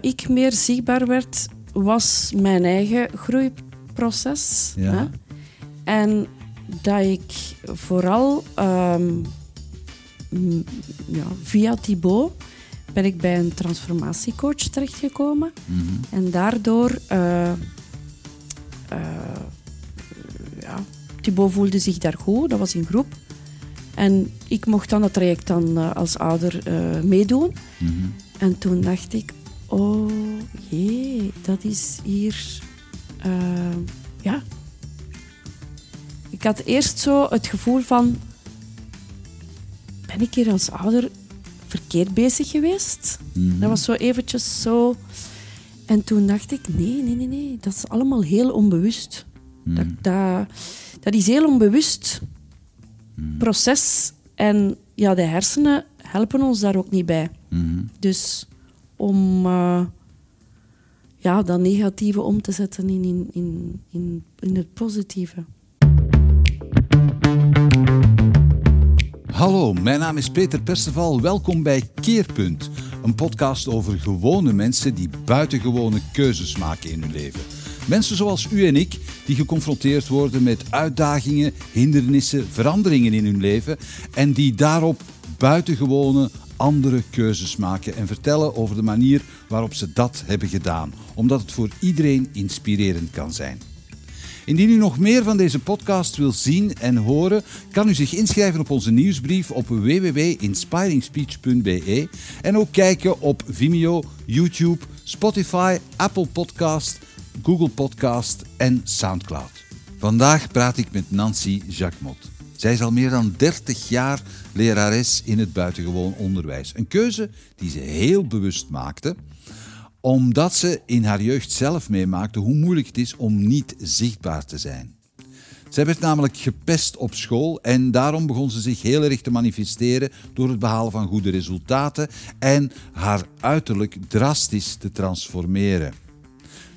dat ik meer zichtbaar werd, was mijn eigen groeiproces. Ja. Hè? En dat ik vooral ehm, ja, via Thibaut ben ik bij een transformatiecoach terechtgekomen. Mhm. En daardoor, eh, ja, Thibaut voelde zich daar goed, dat was in groep. En ik mocht dan dat traject dan eh, als ouder meedoen. Mhm. En toen dacht ik, oh jee, dat is hier, eh, ja. Ik had eerst zo het gevoel van, ben ik hier als ouder verkeerd bezig geweest? Mhm. Dat was zo eventjes zo. En toen dacht ik, nee, nee, nee, nee, dat is allemaal heel onbewust. Mhm. Dat, dat, dat is heel onbewust proces. En ja, de hersenen helpen ons daar ook niet bij. Mhm. Dus om eh, ja, dat negatieve om te zetten in, in, in, in, in het positieve. Hallo, mijn naam is Peter Perceval. Welkom bij Keerpunt, een podcast over gewone mensen die buitengewone keuzes maken in hun leven. Mensen zoals u en ik, die geconfronteerd worden met uitdagingen, hindernissen, veranderingen in hun leven en die daarop buitengewone andere keuzes maken en vertellen over de manier waarop ze dat hebben gedaan, omdat het voor iedereen inspirerend kan zijn. Indien u nog meer van deze podcast wil zien en horen, kan u zich inschrijven op onze nieuwsbrief op www.inspiringspeech.be en ook kijken op Vimeo, YouTube, Spotify, Apple Podcast, Google Podcast en Soundcloud. Vandaag praat ik met Nancy Jacquemot. Zij is al meer dan 30 jaar lerares in het buitengewoon onderwijs. Een keuze die ze heel bewust maakte omdat ze in haar jeugd zelf meemaakte hoe moeilijk het is om niet zichtbaar te zijn. Zij werd namelijk gepest op school en daarom begon ze zich heel erg te manifesteren door het behalen van goede resultaten en haar uiterlijk drastisch te transformeren.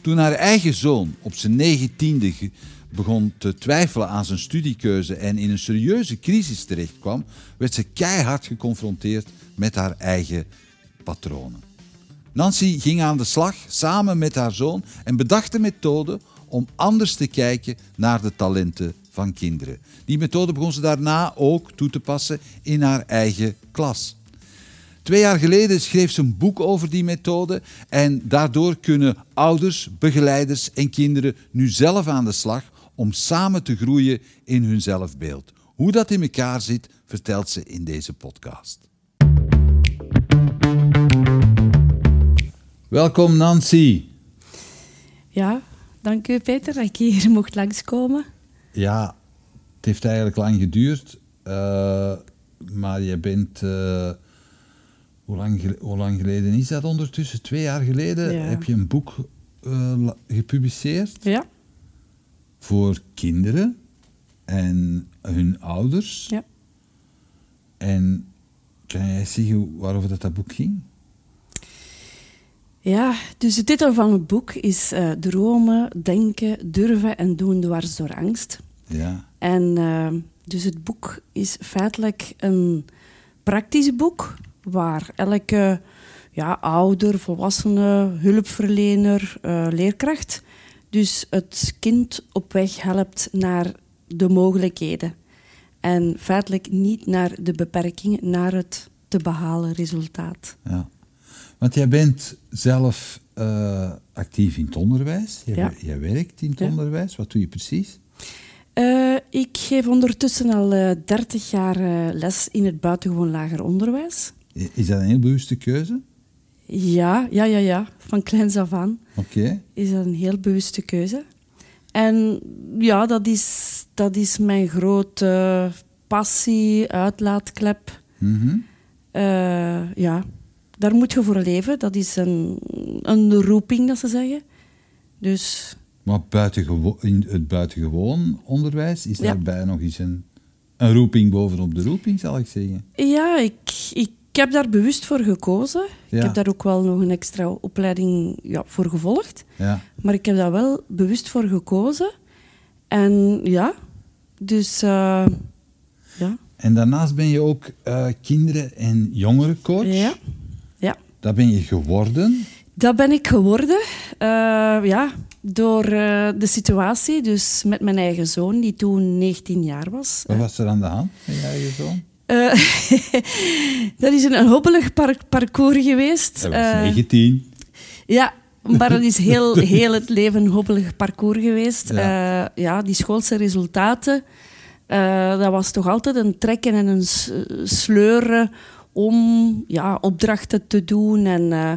Toen haar eigen zoon op zijn negentiende ge- begon te twijfelen aan zijn studiekeuze en in een serieuze crisis terechtkwam, werd ze keihard geconfronteerd met haar eigen patronen. Nancy ging aan de slag samen met haar zoon en bedacht een methode om anders te kijken naar de talenten van kinderen. Die methode begon ze daarna ook toe te passen in haar eigen klas. Twee jaar geleden schreef ze een boek over die methode en daardoor kunnen ouders, begeleiders en kinderen nu zelf aan de slag om samen te groeien in hun zelfbeeld. Hoe dat in elkaar zit, vertelt ze in deze podcast. Welkom Nancy. Ja, dank u Peter dat ik hier mocht langskomen. Ja, het heeft eigenlijk lang geduurd, eh, maar je bent. eh, hoe, lang, hoe lang geleden is dat ondertussen? Twee jaar geleden Ja. heb je een boek eh, gepubliceerd Ja, voor kinderen en hun ouders. ja. En kan jij zeggen waarover dat, dat boek ging? Ja, dus de titel van het boek is eh, Dromen, Denken, Durven en Doen dwars door angst. Ja. En eh, dus het boek is feitelijk een praktisch boek waar elke ja, ouder, volwassene, hulpverlener, eh, leerkracht dus het kind op weg helpt naar de mogelijkheden. En feitelijk niet naar de beperkingen, naar het te behalen resultaat. ja. Want jij bent zelf eh, actief in het onderwijs. Jij, Ja. jij werkt in het Ja. onderwijs. Wat doe je precies? Eh, ik geef ondertussen al eh 30 jaar eh, les in het buitengewoon lager onderwijs. Is dat een heel bewuste keuze? Ja, ja, ja, ja. Van kleins af aan Oké. is dat een heel bewuste keuze. En ja, dat is, dat is mijn grote passie, uitlaatklep. Mhm. Eh, ja, daar moet je voor leven. Dat is een, een roeping, dat ze zeggen. Dus Maar buitengewo- in het buitengewoon onderwijs, is Ja. daarbij nog eens een, een roeping bovenop de roeping, zal ik zeggen? ja, ik, ik heb daar bewust voor gekozen. Ja. Ik heb daar ook wel nog een extra opleiding ja, voor gevolgd. Ja. Maar ik heb daar wel bewust voor gekozen. En ja, dus eh, ja. En daarnaast ben je ook eh, kinderen- en jongerencoach. Ja. ja. Dat ben je geworden. Dat ben ik geworden, eh, ja, door de situatie. Dus met mijn eigen zoon, die toen 19 jaar was. Wat was er aan de hand met je eigen zoon? Eh, dat is een, een hobbelig par- parcours geweest. Hij was Eh, 19. Ja, maar dat is heel, heel het leven een hobbelig parcours geweest. Ja. Ja, ja die schoolse resultaten, eh, dat was toch altijd een trekken en een sleuren om ja, opdrachten te doen en eh,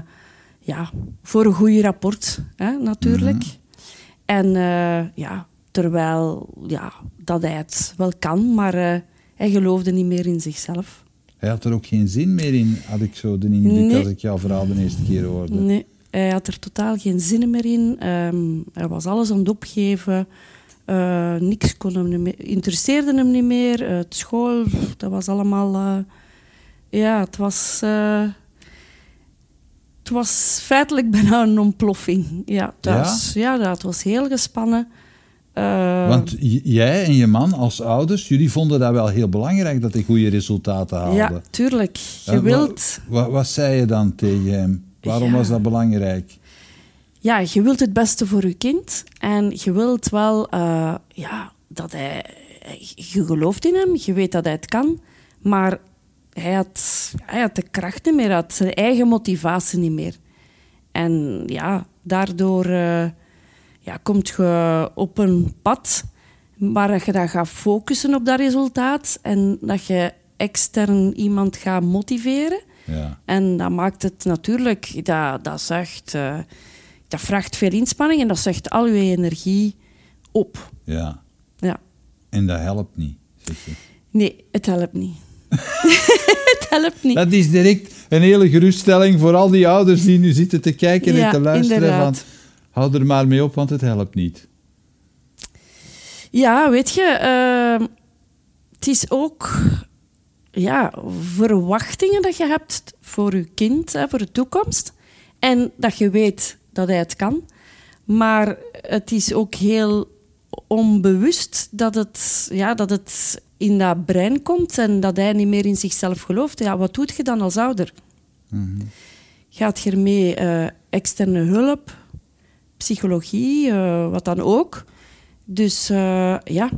ja, voor een goed rapport, hè, natuurlijk. En eh, ja, terwijl ja, dat hij het wel kan, maar eh, hij geloofde niet meer in zichzelf. Hij had er ook geen zin meer in, had ik zo de indruk Nee. als ik jouw verhaal de eerste keer hoorde. Nee, hij had er totaal geen zin meer in. Ehm, hij was alles aan het opgeven. Eh, niks kon hem niet meer, interesseerde hem niet meer. Eh, het school, dat was allemaal... eh, ja, het was... het was feitelijk bijna een ontploffing. Ja, thuis. Ja, dat was heel gespannen. Eh, Want jij en je man als ouders, jullie vonden dat wel heel belangrijk dat hij goede resultaten haalde. ja, tuurlijk. Je Eh, wilt... wa- wat zei je dan tegen hem? Waarom Ja. was dat belangrijk? ja, je wilt het beste voor je kind. En je wilt wel eh, ja, dat hij... Je gelooft in hem, je weet dat hij het kan. Maar hij had, hij had de kracht niet meer, hij had zijn eigen motivatie niet meer. En ja, daardoor eh ja, komt je op een pad waar je dan gaat focussen op dat resultaat. En dat je extern iemand gaat motiveren. Ja. En dat maakt het natuurlijk, dat, dat, zuigt, eh, dat vraagt veel inspanning en dat zuigt al je energie op. ja. Ja. En dat helpt niet, zeg je. Nee, het helpt niet. het helpt niet. Dat is direct een hele geruststelling voor al die ouders die nu zitten te kijken Ja, en te luisteren. inderdaad. Van, hou er maar mee op, want het helpt niet. Ja, weet je, eh, het is ook ja, verwachtingen dat je hebt voor je kind, hè, voor de toekomst. En dat je weet dat hij het kan. Maar het is ook heel onbewust dat het, ja, dat het in dat brein komt en dat hij niet meer in zichzelf gelooft. Ja, wat doet je dan als ouder? Gaat je ermee eh, externe hulp, psychologie, eh, wat dan ook? Dus eh, ja,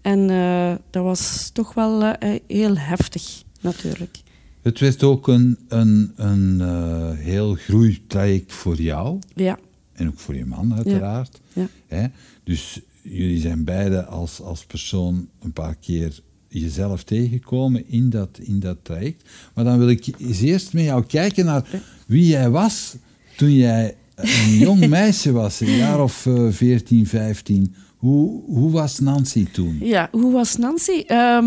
en eh, dat was toch wel heel heftig, natuurlijk. Het werd ook een, een, een heel groeitraject voor jou. Ja, En ook voor je man, uiteraard. ja. Hè? Dus jullie zijn beide als, als persoon een paar keer jezelf tegengekomen in dat, in dat traject. Maar dan wil ik eens eerst met jou kijken naar wie jij was toen jij een jong meisje was, een jaar of eh, 14, 15. Hoe, hoe was Nancy toen? Ja, hoe was Nancy? Ehm,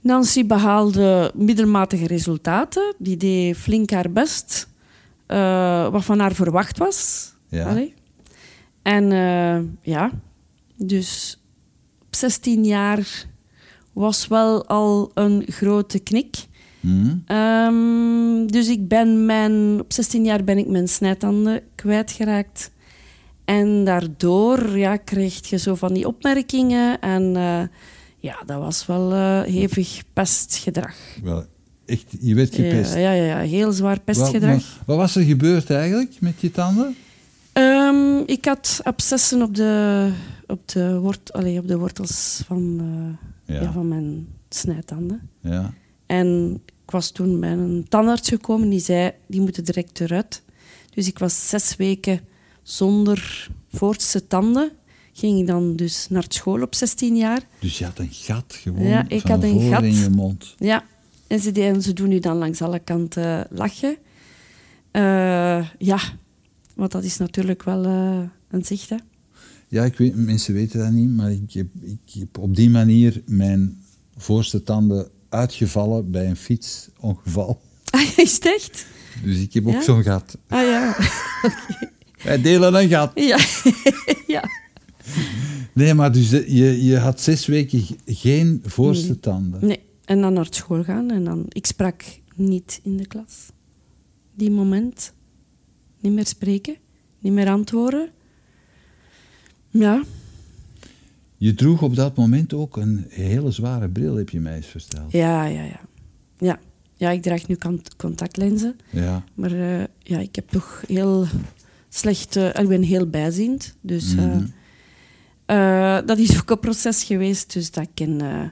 Nancy behaalde middelmatige resultaten. Die deed flink haar best. eh, wat van haar verwacht was. Ja. Allee. En eh, ja, dus op 16 jaar was wel al een grote knik. Hm? Ehm, dus ik ben mijn, op 16 jaar ben ik mijn snijtanden kwijtgeraakt. En daardoor ja, kreeg je zo van die opmerkingen. En eh, ja, dat was wel eh, hevig pestgedrag. Wel, echt, je werd gepest. Ja, ja, ja, heel zwaar pestgedrag. wat, wat was er gebeurd eigenlijk met je tanden? Ehm, ik had abscessen op de, op de, wort, allee, op de wortels van, eh, Ja. ja. van mijn snijtanden. Ja. En ik was toen bij een tandarts gekomen die zei, die moeten direct eruit. Dus ik was zes weken zonder voortse tanden. Ging ik dan dus naar school op 16 jaar. Dus je had een gat gewoon Ja, ik had een gat. in je mond. Ja, en ze, deden, ze doen nu dan langs alle kanten lachen. Eh, ja, want dat is natuurlijk wel eh, een zicht, hè. Ja, ik weet, mensen weten dat niet, maar ik heb, ik heb op die manier mijn voorste tanden uitgevallen bij een fietsongeval. Ah, is het echt? Dus ik heb ook zo'n gat. Ah ja. Wij delen een gat. ja. ja. Nee, maar dus eh, je, je had zes weken ge- geen voorste Nee. tanden. Nee, en dan naar school gaan. En dan, ik sprak niet in de klas. Die moment. Niet meer spreken. Niet meer antwoorden. Ja, Je droeg op dat moment ook een hele zware bril, heb je mij eens verteld. ja, ja, ja. Ja, ja, ik draag nu contactlenzen. Ja. Maar eh, ja, ik heb toch heel slecht... eh, ik ben heel bijziend. Dus eh, Mhm. dat is ook een proces geweest. Dus dat ik... een, eh,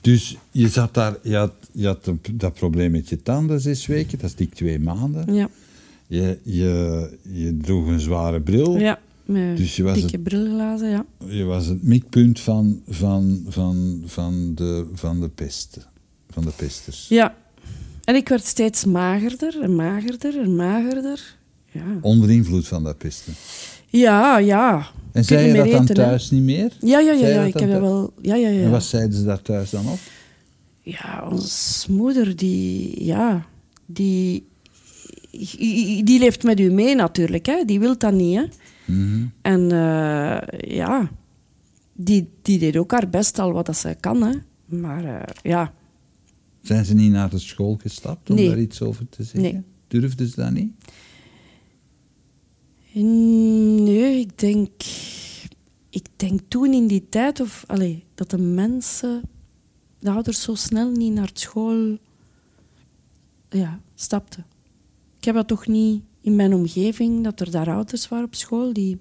Dus je zat daar, je had, je had een- dat probleem met je tanden zes weken, dat is dik twee maanden. ja, Je, je, je droeg een zware bril. ja, met Dus je was dikke brilglazen, ja. Je was het mikpunt van, van, van, van, de, van de pest. Van de pesters. Ja. En ik werd steeds magerder en magerder en magerder. Ja, Onder invloed van dat pesten. ja. ja. En zei je dat dan thuis niet meer? Ja, ja, ja, ja ik heb dat wel... Ja, ja, En ja. wat zeiden ze daar thuis dan op? Ja, onze moeder, die... Ja, die... Die leeft met u mee natuurlijk, hè. Die wil dat niet, hè. Mhm. En eh, ja, die, die deed ook haar best al wat dat ze kan, hè. Maar eh, ja, Zijn ze niet naar de school gestapt om Nee. daar iets over te zeggen? Nee. Durfden ze dat niet? Nee, ik denk, ik denk toen in die tijd of, allee, dat de mensen, de ouders zo snel niet naar school ja, stapten. Ik heb dat toch niet in mijn omgeving, dat er daar ouders waren op school die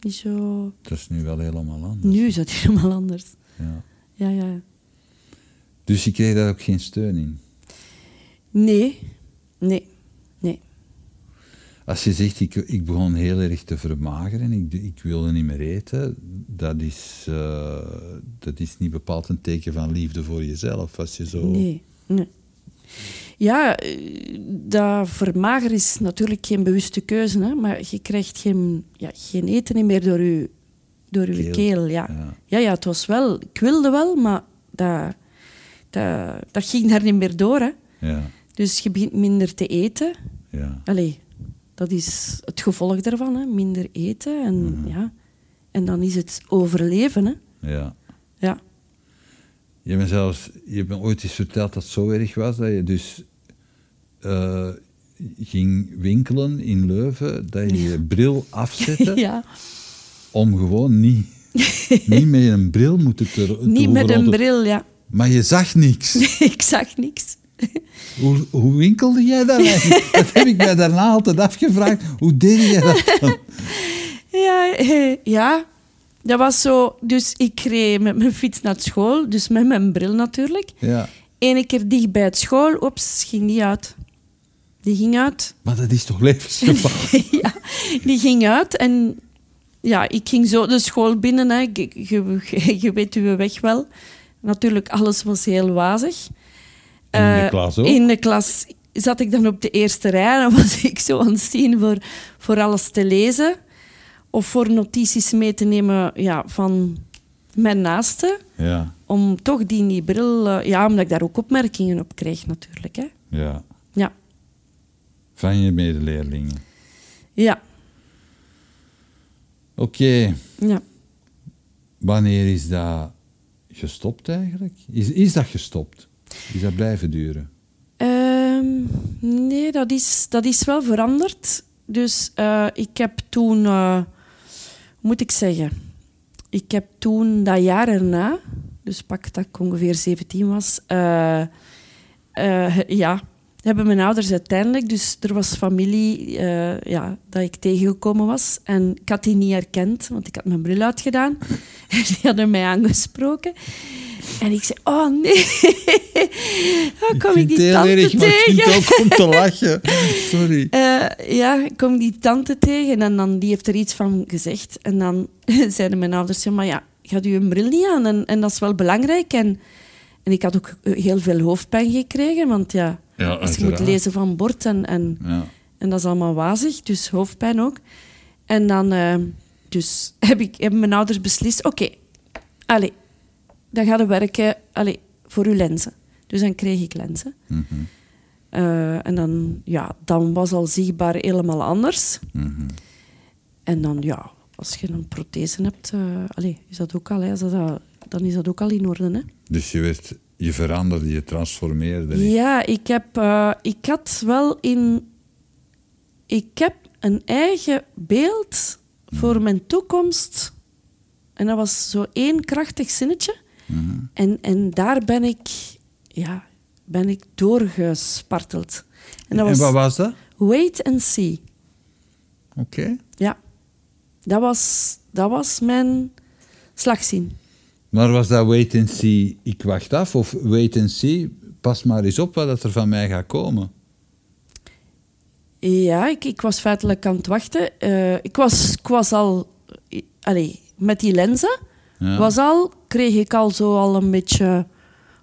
niet zo... Dat is nu wel helemaal anders. Nu is dat helemaal anders. Ja. Ja, ja. Dus je kreeg daar ook geen steun in? Nee, nee, nee. Als je zegt, ik, ik begon heel erg te vermageren, ik, ik wilde niet meer eten, dat is, eh, dat is niet bepaald een teken van liefde voor jezelf. Als je zo... Nee, nee. Ja, eh, dat vermageren is natuurlijk geen bewuste keuze, hè, maar je krijgt geen, ja, geen eten meer door je, door uw Keel. keel. ja. Ja. Ja. ja, het was wel... Ik wilde wel, maar dat, dat, dat ging daar niet meer door. Hè. Ja, Dus je begint minder te eten. ja. Allee, dat is het gevolg daarvan, hè. minder eten. En, Mhm. ja. en dan is het overleven. Hè. ja. Ja. Je hebt zelfs, je hebt me ooit eens verteld dat het zo erg was dat je dus eh, ging winkelen in Leuven, dat je je bril afzette ja. om gewoon niet, niet met een bril moeten te, te Niet met een bril, ja. Maar je zag niks. ik zag niks. Hoe, hoe winkelde jij dat eigenlijk? Dat heb ik mij daarna altijd afgevraagd. Hoe deed jij dat dan? Ja, eh, ja, dat was zo. Dus ik reed met mijn fiets naar school, dus met mijn bril natuurlijk. Ja. Eén keer dicht bij het school, ops, ging die uit. Die ging uit. Maar dat is toch levensgevaarlijk? ja, die ging uit en ja, ik ging zo de school binnen. Hè. Je, je, je weet uw weg wel. Natuurlijk, alles was heel wazig. In de Eh, klas ook? In de klas zat ik dan op de eerste rij en was ik zo aan het zien voor, voor alles te lezen. Of voor notities mee te nemen ja, van mijn naaste. Ja, Om toch die, die bril... eh, ja, omdat ik daar ook opmerkingen op kreeg natuurlijk. Hè. ja. Ja, Van je medeleerlingen. ja, Oké, ja. wanneer is dat gestopt eigenlijk? Is, is dat gestopt? Is dat blijven duren? Ehm, nee, dat is, dat is wel veranderd. Dus eh, ik heb toen, eh, moet ik zeggen, ik heb toen dat jaar erna, dus pak dat ik ongeveer 17 was, eh, eh, ja, hebben mijn ouders uiteindelijk, dus er was familie eh, ja, dat ik tegengekomen was en ik had die niet herkend, want ik had mijn bril uitgedaan en die hadden mij aangesproken. En ik zei, oh nee, dan kom ik, het die heel tante erg, maar ik vind tegen. te lachen. Sorry. Eh, ja, ik kom die tante tegen en dan, die heeft er iets van gezegd. En dan zeiden mijn ouders, ja, maar ja, gaat u een bril niet aan? En, en dat is wel belangrijk. En, en ik had ook heel veel hoofdpijn gekregen, want ja, Ja, als je moet lezen van bord en, en, Ja. en dat is allemaal wazig, dus hoofdpijn ook. En dan eh, dus heb ik, hebben mijn ouders beslist, oké, allee, dan gaan we werken allee, voor uw lenzen. Dus dan kreeg ik lenzen. Mhm, Eh, en dan, ja, dan was al zichtbaar helemaal anders. mhm. En dan, ja, als je een prothese hebt, allee, is dat ook al, hè, is dat, dan is dat ook al in orde. Hè? Dus je, werd, je veranderde, je transformeerde. Ja, ik, heb, eh, ik had wel in... Ik heb een eigen beeld voor mijn toekomst. En dat was zo één krachtig zinnetje. Mhm. En, en daar ben ik... Ja, ben ik doorgesparteld. En dat En was wat was dat? Wait and See. Oké. Ja, dat was, dat was mijn slagzin. Maar was dat wait and see, ik wacht af? Of wait and see, pas maar eens op wat er van mij gaat komen? Ja, ik, ik was feitelijk aan het wachten. Eh, ik, was, ik was al... Allee, met die lenzen Ja. was al, kreeg ik al zo al een beetje...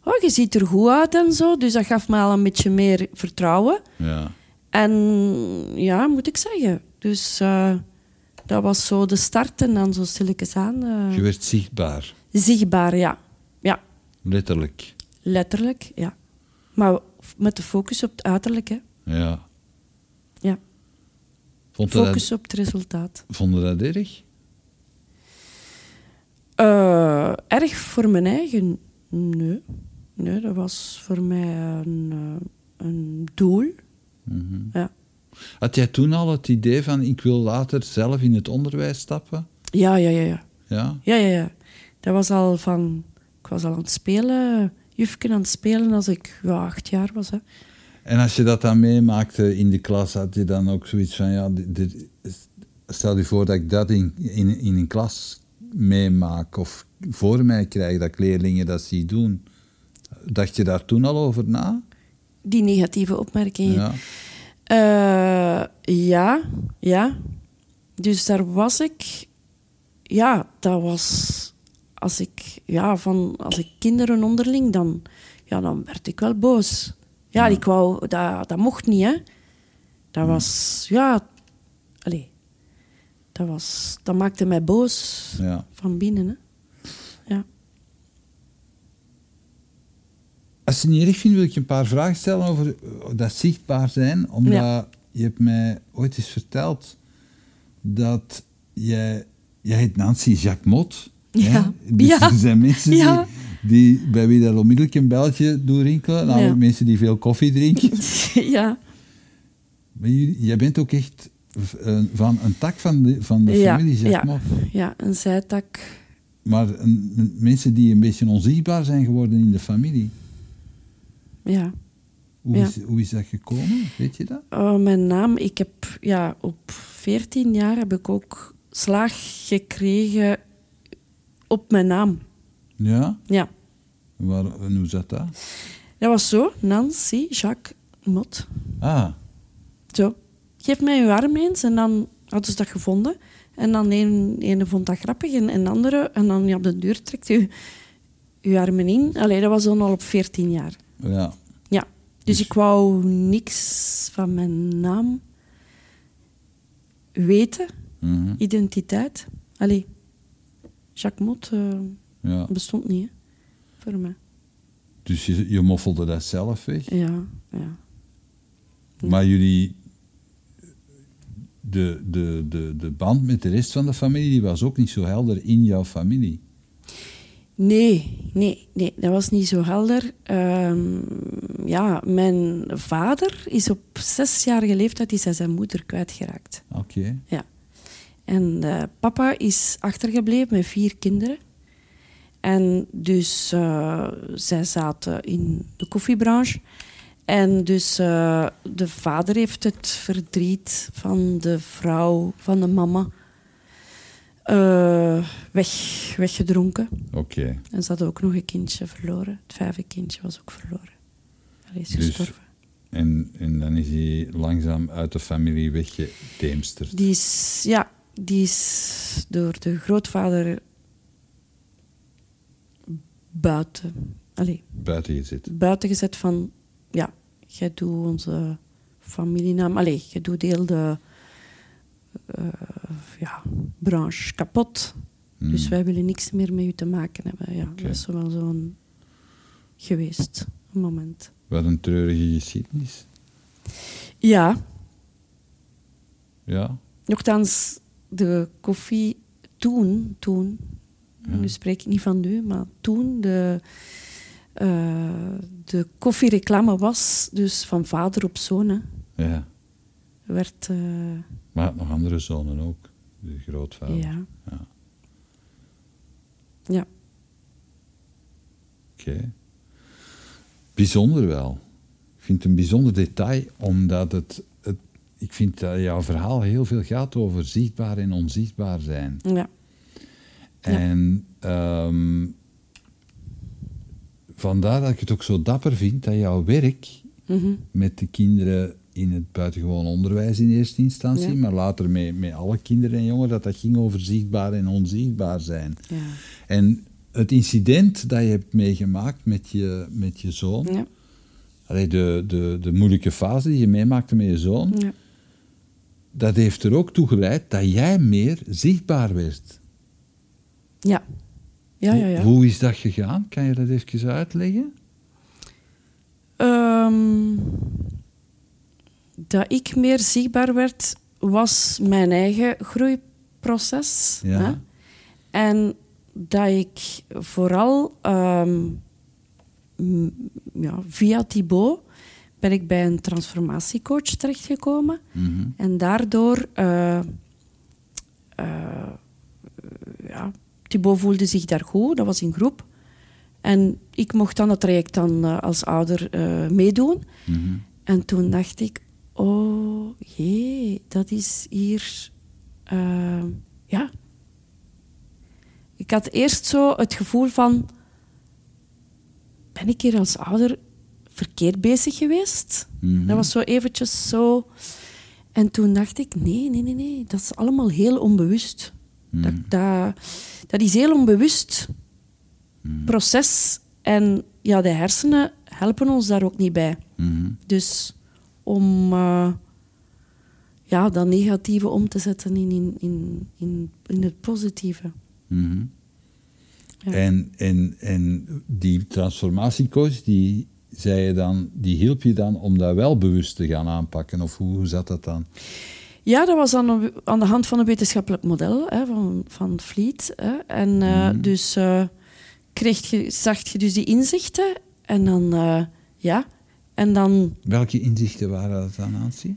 Oh, je ziet er goed uit en zo. Dus dat gaf me al een beetje meer vertrouwen. Ja. En ja, moet ik zeggen. Dus eh, dat was zo de start en dan zo stilletjes aan. eh, Je werd zichtbaar, zichtbaar, ja. Ja, letterlijk. letterlijk, ja. Maar met de focus op het uiterlijke. Ja. Ja, Vond je dat, focus op het resultaat. vond je dat erg? Eh, erg voor mijn eigen? Nee. Nee, dat was voor mij een, eh, een doel. Mhm. Ja. Had jij toen al het idee van ik wil later zelf in het onderwijs stappen? Ja, ja, ja, ja. Ja. Ja, ja, ja. Dat was al van... Ik was al aan het spelen, jufken aan het spelen als ik ja, acht jaar was. Hè. En als je dat dan meemaakte in de klas, had je dan ook zoiets van, ja, dit, stel je voor dat ik dat in, in, in een klas meemaak of voor mij krijg, dat ik leerlingen dat zie doen. Dacht je daar toen al over na? Die negatieve opmerkingen. Ja. Eh, ja, ja. Dus daar was ik. Ja, dat was. Als ik, ja, van, als ik kinderen onderling, dan, ja, dan werd ik wel boos. Ja, ik wou, dat, dat mocht niet, hè. Dat was, ja. Allee. Dat, was, dat maakte mij boos ja. van binnen, hè. Ja. Als je het niet erg vindt, wil ik je een paar vragen stellen over eh, dat zichtbaar zijn. Omdat Ja. je hebt mij ooit eens verteld dat jij... Jij heet Nancy Jacques Mot. Ja. Dus Ja. er zijn mensen Ja. die, die, bij wie dat onmiddellijk een belletje doet rinkelen. Namelijk Ja. mensen die veel koffie drinken. ja. Maar jullie- jij bent ook echt van een tak van de, van de familie ja. Mot. ja, een zijtak. Maar een- mensen die een beetje onzichtbaar zijn geworden in de familie. Ja. Hoe, Ja. is, hoe is dat gekomen? Weet je dat? Oh, mijn naam, ik heb ja, op 14 jaar heb ik ook slaag gekregen op mijn naam. Ja? Ja, Waar, en hoe zat dat? dat was zo. Nancy Jacques Mot. Ah, Zo. Geef mij uw arm eens. En dan hadden ze dat gevonden. En dan een, ene vond dat grappig en een andere. En dan ja, op de deur trekt u uw armen in. Allee, dat was dan al op 14 jaar. ja. Ja. Dus Dus- ik wou niks van mijn naam weten. Mhm. Identiteit. Allee, Jacques Mot eh, ja. bestond niet, hè, voor mij. Dus je, je moffelde dat zelf weg. Ja, ja. Maar jullie... De, de, de, de band met de rest van de familie die was ook niet zo helder in jouw familie. Nee, nee, nee, dat was niet zo helder. Ehm, ja, mijn vader is op zesjarige leeftijd is hij zijn moeder kwijtgeraakt. Oké. Ja. En eh, papa is achtergebleven met vier kinderen. En dus eh, zij zaten in de koffiebranche. En dus eh, de vader heeft het verdriet van de vrouw, van de mama, eh, weg, weggedronken. Oké. En ze hadden ook nog een kindje verloren. Het vijfde kindje was ook verloren. Hij is Dus- gestorven. En, en dan is hij langzaam uit de familie weggedeemsterd. Die is, ja, die is door de grootvader buiten, allee, Buiten gezet. buiten gezet van, ja, jij doet onze familienaam, allee, jij doet heel de eh, ja, branche kapot. Hmm. Dus wij willen niks meer met u te maken hebben. Ja. Dat is zo wel zo'n geweest, een moment. Wat een treurige geschiedenis. Ja, Ja. Nochtans, de koffie toen, toen Ja. nu spreek ik niet van nu, maar toen de, eh, de koffiereclame was dus van vader op zoon. hè. ja. Werd, eh, Maar nog andere zonen ook. De grootvader. ja. Ja. ja. Oké. Bijzonder wel. Ik vind het een bijzonder detail, omdat het ik vind dat jouw verhaal heel veel gaat over zichtbaar en onzichtbaar zijn. Ja. En ehm, vandaar dat ik het ook zo dapper vind dat jouw werk Mhm. met de kinderen in het buitengewoon onderwijs in eerste instantie, Ja. maar later met, met alle kinderen en jongeren, dat dat ging over zichtbaar en onzichtbaar zijn. Ja. En het incident dat je hebt meegemaakt met je, met je zoon, Ja. allee, de, de, de moeilijke fase die je meemaakte met je zoon, Ja. Dat heeft er ook toe geleid dat jij meer zichtbaar werd. Ja. Ja, ja, ja. Hoe is dat gegaan? Kan je dat even uitleggen? Ehm, dat ik meer zichtbaar werd, was mijn eigen groeiproces. Ja. Hè? En dat ik vooral ehm, ja, via Thibaut ben ik bij een transformatiecoach terechtgekomen. Mhm. En daardoor, eh eh, ja, Thibaut voelde zich daar goed, dat was in groep. En ik mocht dan dat traject dan eh, als ouder meedoen. Mhm. En toen dacht ik, oh jee, dat is hier, ja. Ik had eerst zo het gevoel van, ben ik hier als ouder verkeerd bezig geweest? Mhm. Dat was zo eventjes zo. En toen dacht ik, nee, nee, nee, nee, dat is allemaal heel onbewust. Dat, dat, dat is heel onbewust proces. En ja, de hersenen helpen ons daar ook niet bij. Mhm. Dus om eh, ja, dat negatieve om te zetten in, in, in, in, in het positieve. Mhm. Ja. En, en, en die transformatiecoach, die, zei je dan, die hielp je dan om dat wel bewust te gaan aanpakken? Of hoe, hoe zat dat dan? Ja, dat was aan, een- aan de hand van een wetenschappelijk model hè, van, van Fleet. Hè. En eh, dus eh, kreeg je, zag je dus die inzichten. En dan, eh, ja, en dan Welke inzichten waren dat dan, Nancy?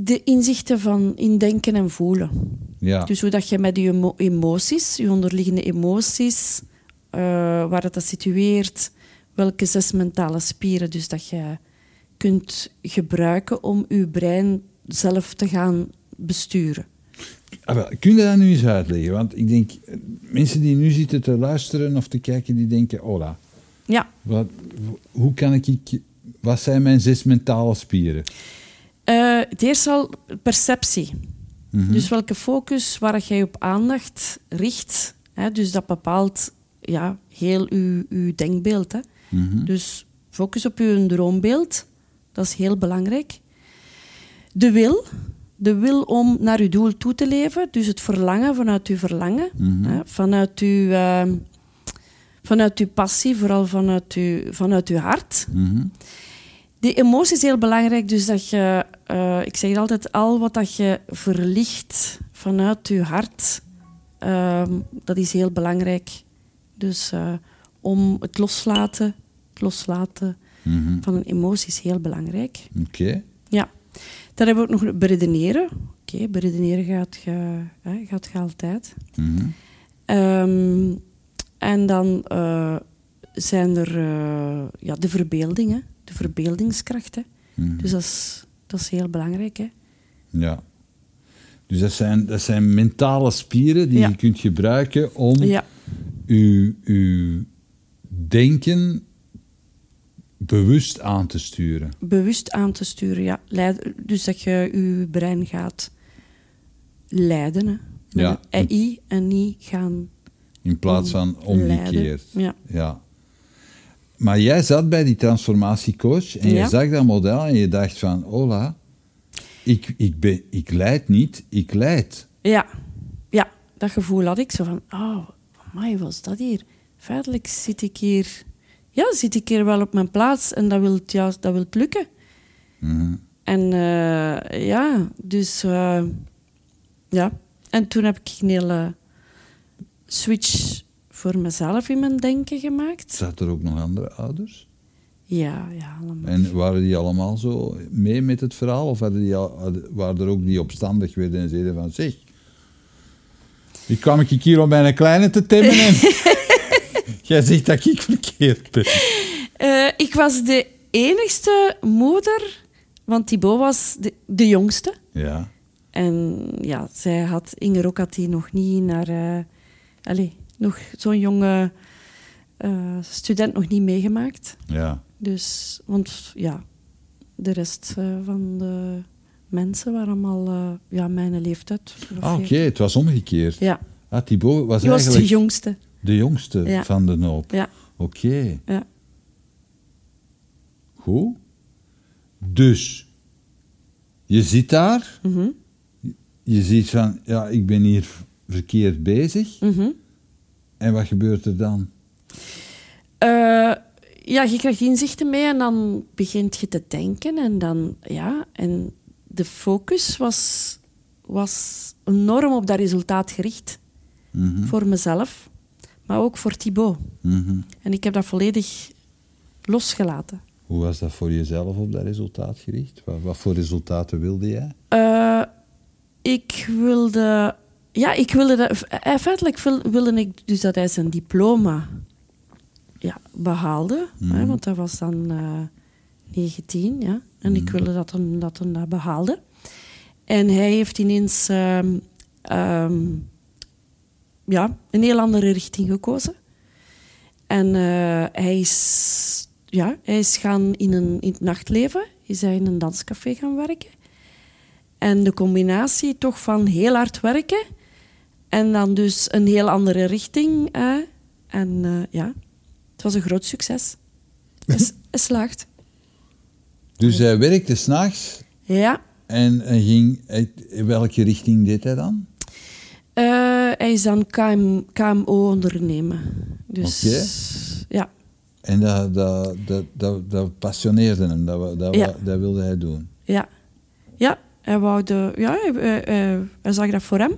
de inzichten van in denken en voelen. Ja. Dus hoe dat je met je emo- emoties, je onderliggende emoties, waar het dat situeert, welke zes mentale spieren dus dat je kunt gebruiken om je brein zelf te gaan besturen. Ah, kun je dat nu eens uitleggen? Want ik denk, eh, mensen die nu zitten te luisteren of te kijken, die denken, hola, Ja, wat, hoe kan ik, wat zijn mijn zes mentale spieren? Eh, het eerste al perceptie. Mhm. Dus welke focus waar jij op aandacht richt. Hè, dus dat bepaalt ja, heel uw, uw denkbeeld. Hè. Mhm. Dus focus op uw droombeeld. Dat is heel belangrijk. De wil. De wil om naar uw doel toe te leven. Dus het verlangen vanuit uw verlangen. Mhm. Hè, vanuit, uw, ehm, vanuit uw passie, vooral vanuit uw, vanuit uw hart. Mhm. Die emotie is heel belangrijk, dus dat je, eh, ik zeg altijd, al wat dat je verlicht vanuit je hart, ehm, dat is heel belangrijk. Dus eh, om het loslaten, het loslaten Mhm. van een emotie is heel belangrijk. Oké. Ja. Dan hebben we ook nog beredeneren. Oké, beredeneren gaat je, hè, gaat je altijd. Mhm. Ehm, en dan eh, zijn er eh, ja, de verbeeldingen, de verbeeldingskrachten. Mhm. Dus dat is, dat is heel belangrijk. Hè? Ja. Dus dat zijn, dat zijn mentale spieren die Ja. je kunt gebruiken om Ja, uw, uw denken bewust aan te sturen. bewust aan te sturen. Ja. Dus dat je je brein gaat leiden. Hè? Ja. AI en niet gaan In plaats van omgekeerd. Ja. Ja. Maar jij zat bij die transformatiecoach en je zag dat model en je dacht van, hola, ik, ik, ben, ik leid niet, ik leid. Ja. ja, dat gevoel had ik. Zo van, oh, amai, wat is dat hier? Feitelijk zit ik hier... Ja, zit ik hier wel op mijn plaats en dat wil het, ja, dat wil lukken. Mhm. En eh, ja, dus... eh, ja. En toen heb ik een hele switch voor mezelf in mijn denken gemaakt. Zaten er ook nog andere ouders? Ja, ja, allemaal. En waren die allemaal zo mee met het verhaal? Of hadden die al, waren er ook die opstandig werden en zeiden van, zeg, ik kwam ik hier om bij een kleine te temmen en jij zegt dat ik verkeerd ben. Eh, ik was de enigste moeder, want Thibaut was de, de jongste. Ja. En ja, zij had, Inger ook had die nog niet naar... eh allez, nog zo'n jonge eh, student nog niet meegemaakt. Ja. Dus, want ja, de rest van de mensen waren allemaal ja, mijn leeftijd. Ah, Oké, het was omgekeerd. Ja, Ah, Thibaut was die was de eigenlijk jongste. De jongste Ja. van de hoop. Ja, Oké, ja. goed. Dus, je zit daar, Mhm, je ziet van, ja, ik ben hier verkeerd bezig. mhm. En wat gebeurt er dan? Eh, ja, je krijgt inzichten mee en dan begint je te denken. En dan, ja, en de focus was, was enorm op dat resultaat gericht. Mhm, Voor mezelf, maar ook voor Thibaut. mhm. En ik heb dat volledig losgelaten. Hoe was dat voor jezelf op dat resultaat gericht? Wat, wat voor resultaten wilde jij? Eh, ik wilde... Ja, ik wilde dat... eh, Feitelijk wil- wilde ik dus dat hij zijn diploma ja, behaalde. Hè, want dat was dan eh 19, ja. En ik wilde dat hij dat, hem dat behaalde. En hij heeft ineens ehm, ehm, ja, een heel andere richting gekozen. En eh, hij, is, ja, hij is gaan in, een, in het nachtleven, is hij in een danscafé gaan werken. En de combinatie toch van heel hard werken en dan dus een heel andere richting. en eh, ja, het was een groot succes. Hij, hij slaagt. Dus hij werkte s'nachts Ja, en, ging... In welke richting deed hij dan? eh, hij is dan KM, KMO ondernemen. Dus ja, En dat, dat, dat, dat, dat passioneerde hem, dat, dat, Ja. dat wilde hij doen. ja. Ja, hij, wou de, ja hij, hij- hij- hij zag dat voor hem.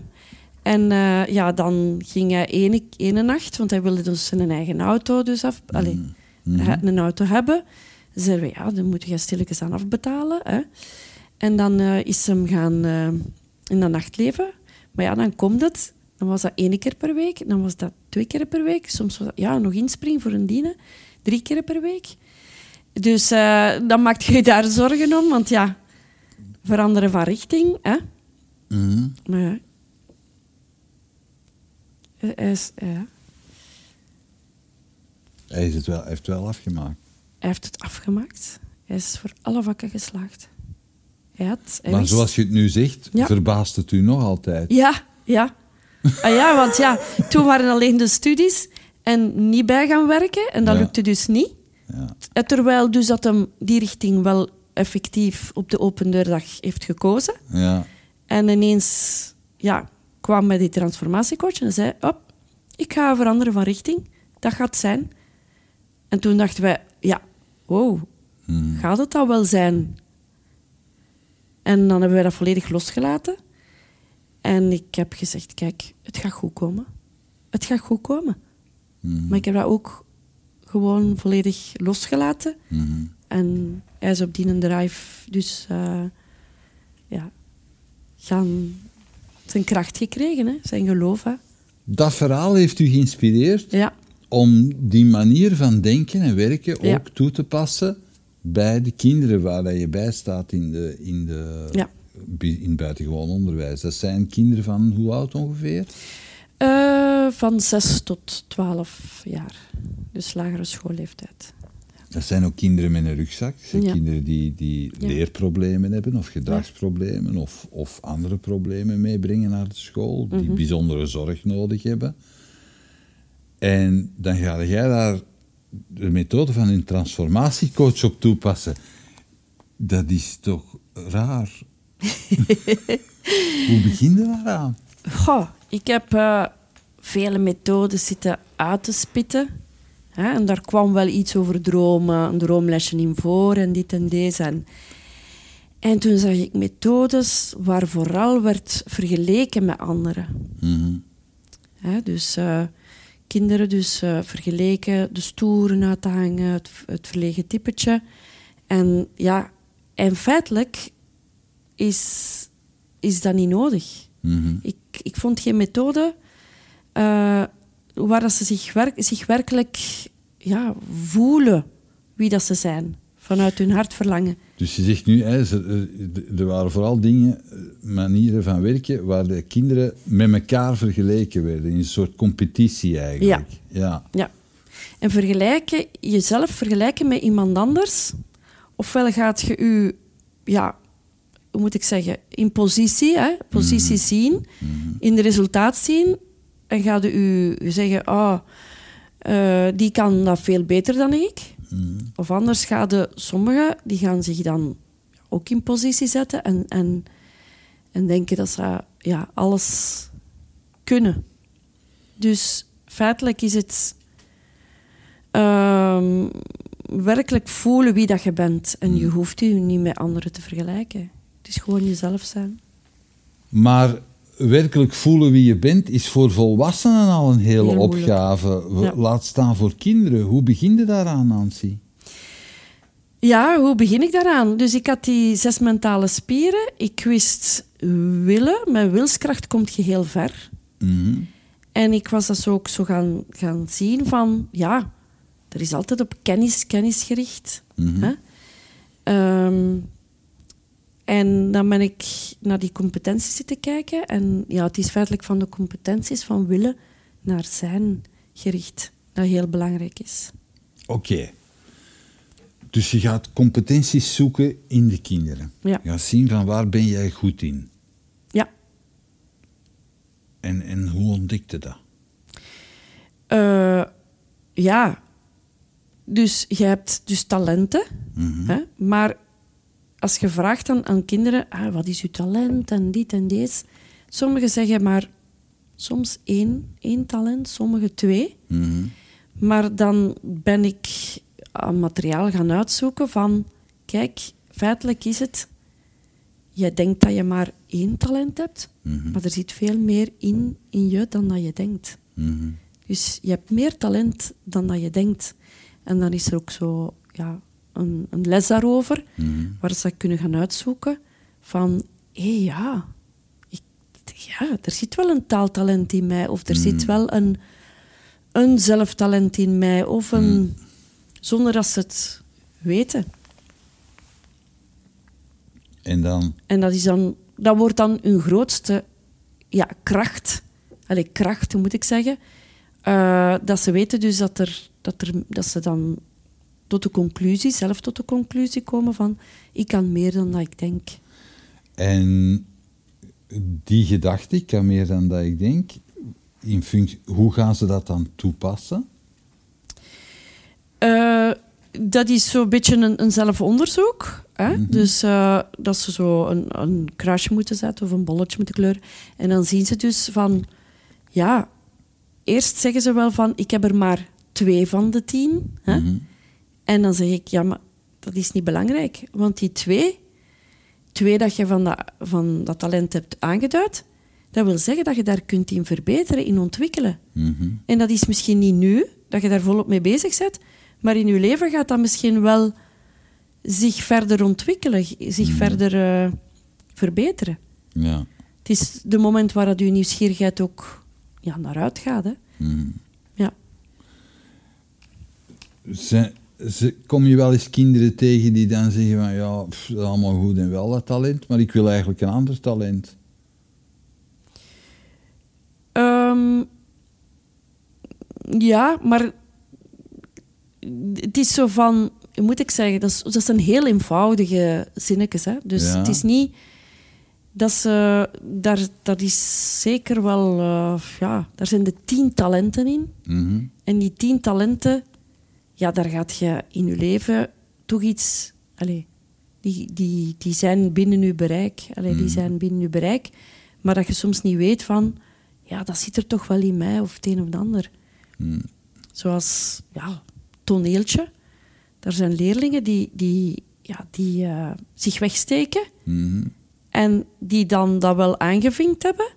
En eh, ja, dan ging hij ene, ene nacht, want hij wilde dus zijn eigen auto dus af... Allee, had een auto hebben. Ze zeiden we, ja, dan moet je stilletjes aan afbetalen. Hè. En dan eh, is hem gaan eh, in dat nachtleven. Maar ja, dan komt het. Dan was dat één keer per week. Dan was dat twee keer per week. Soms was dat, ja, nog inspringen voor een dienen. Drie keer per week. Dus eh, dan maak je je daar zorgen om. Want ja, veranderen van richting. Hè. Mhm. Maar ja. Eh, Hij, is, ja. Hij, is het wel, hij heeft het wel afgemaakt. hij heeft het afgemaakt. Hij is voor alle vakken geslaagd. Hij had, hij maar wist- zoals je het nu zegt, Ja. verbaast het u nog altijd. Ja, ja. Ah, ja, want ja, toen waren alleen de studies en niet bij gaan werken. En dat Ja. lukte dus niet. Ja. Terwijl dus dat hem die richting wel effectief op de open deurdag heeft gekozen. Ja. En ineens ja, kwam bij die transformatiecoach en zei... Op, ik ga veranderen van richting. Dat gaat zijn. En toen dachten wij... Ja, wow, Mhm. gaat het dat wel zijn? En dan hebben wij dat volledig losgelaten. En ik heb gezegd, kijk, het gaat goed komen. Het gaat goed komen. Mhm. Maar ik heb dat ook gewoon volledig losgelaten. Mhm. En hij is op die drive dus eh, ja, gaan zijn kracht gekregen, hè? zijn geloof. Hè? Dat verhaal heeft u geïnspireerd Ja, om die manier van denken en werken Ja. ook toe te passen bij de kinderen waar je bij staat in, de, in, de, Ja. In buitengewoon onderwijs. Dat zijn kinderen van hoe oud ongeveer? Eh, van 6 tot 12 jaar. Dus lagere schoolleeftijd. Dat zijn ook kinderen met een rugzak. Dat zijn Ja. kinderen die, die Ja. leerproblemen hebben of gedragsproblemen of, of andere problemen meebrengen naar de school, die Mhm. bijzondere zorg nodig hebben. En dan ga jij daar de methode van een transformatiecoach op toepassen. Dat is toch raar? Hoe begin je daaraan? Goh, ik heb eh, vele methodes zitten uit te spitten. Hè? En daar kwam wel iets over dromen, een droomlesje in voor en dit en deze. En, en toen zag ik methodes waar vooral werd vergeleken met anderen. Mhm. Hè? Dus eh, kinderen dus eh, vergeleken, de stoeren uit te hangen, het, het verlegen typetje. En ja, en feitelijk is, is dat niet nodig. Mhm. Ik, ik vond geen methode eh, waar dat ze zich, werk, zich werkelijk ja, voelen. wie dat ze zijn. Vanuit hun hart verlangen. Dus je zegt nu, eh, er waren vooral dingen, eh, manieren van werken, waar de kinderen met elkaar vergeleken werden. In een soort competitie eigenlijk. Ja. Ja. En vergelijken, jezelf vergelijken met iemand anders. Ofwel gaat je je, ja, hoe moet ik zeggen, in positie, hè, positie zien, in de resultaat zien. En gaat je zeggen, ah, eh, die kan dat veel beter dan ik. Of anders gaan de, sommigen, die gaan zich dan ook in positie zetten en, en, en denken dat ze ja, alles kunnen. Dus feitelijk is het ehm, werkelijk voelen wie dat je bent. En je hoeft je niet met anderen te vergelijken. Is gewoon jezelf zijn. Maar werkelijk voelen wie je bent is voor volwassenen al een hele Heel opgave. Ja. Laat staan voor kinderen. Hoe begin je daaraan, Nancy? Ja, hoe begin ik daaraan? Dus ik had die zes mentale spieren. Ik wist willen. Met wilskracht komt je heel ver. Mhm. En ik was dat zo ook zo gaan, gaan zien van... Ja, er is altijd op kennis, kennis gericht. Mhm. Hè? Ehm, en dan ben ik naar die competenties zitten kijken. En ja, het is feitelijk van de competenties van willen naar zijn gericht. Dat heel belangrijk is. Oké. Dus je gaat competenties zoeken in de kinderen. Ja. Je gaat zien van waar ben jij goed in. Ja. En, en hoe ontdekte dat? Eh, ja. Dus je hebt dus talenten. Hè? Maar als je vraagt aan, aan kinderen, ah, wat is je talent en dit en deze. Sommigen zeggen maar soms één, één talent, sommigen twee. Mhm. Maar dan ben ik aan materiaal gaan uitzoeken van... Kijk, feitelijk is het... Je denkt dat je maar één talent hebt, maar er zit veel meer in, in je dan dat je denkt. Mhm. Dus je hebt meer talent dan dat je denkt. En dan is er ook zo ja, een, een les daarover, waar ze dat kunnen gaan uitzoeken. Van, hé ja, ik, ja, er zit wel een taaltalent in mij. Of er zit wel een, een zelftalent in mij. Of een, zonder dat ze het weten. En dan... En dat, is dan, dat wordt dan hun grootste ja, kracht. Allee, kracht, moet ik zeggen. Eh, dat ze weten dus dat, er, dat, er, dat ze dan tot de conclusie, zelf tot de conclusie komen van ik kan meer dan dat ik denk. En die gedachte, ik kan meer dan dat ik denk, in functie, hoe gaan ze dat dan toepassen? Eh, dat is zo'n beetje een, een zelfonderzoek. Hè? Mhm. Dus eh, dat ze zo een, een kruisje moeten zetten of een bolletje moeten kleuren. En dan zien ze dus van... Ja, eerst zeggen ze wel van... Ik heb er maar twee van de tien. Hè? Mhm. En dan zeg ik... Ja, maar dat is niet belangrijk. Want die twee... Twee dat je van dat, van dat talent hebt aangeduid... Dat wil zeggen dat je daar kunt in verbeteren, in ontwikkelen. Mhm. En dat is misschien niet nu, dat je daar volop mee bezig bent, maar in je leven gaat dat misschien wel zich verder ontwikkelen, zich verder eh, verbeteren. Ja. Het is de moment waar dat je nieuwsgierigheid ook ja, naar uitgaat. Hè. Mhm. Ja. Ze, kom je wel eens kinderen tegen die dan zeggen van ja, pff, dat is allemaal goed en wel dat talent, maar ik wil eigenlijk een ander talent. Ehm, ja, maar het is zo van, moet ik zeggen, dat, is, dat zijn heel eenvoudige zinnetjes. Hè? Dus Ja. het is niet dat ze, daar, dat is zeker wel, eh, ja, daar zijn de tien talenten in. Mhm. En die tien talenten, ja, daar gaat je in je leven toch iets, allez, die, die, die zijn binnen je bereik. Allez, Die zijn binnen je bereik. Maar dat je soms niet weet van, ja, dat zit er toch wel in mij of het een of het ander. Zoals, ja, toneeltje. Daar zijn leerlingen die, die, ja, die eh, zich wegsteken. Mhm. En die dan dat wel aangevinkt hebben.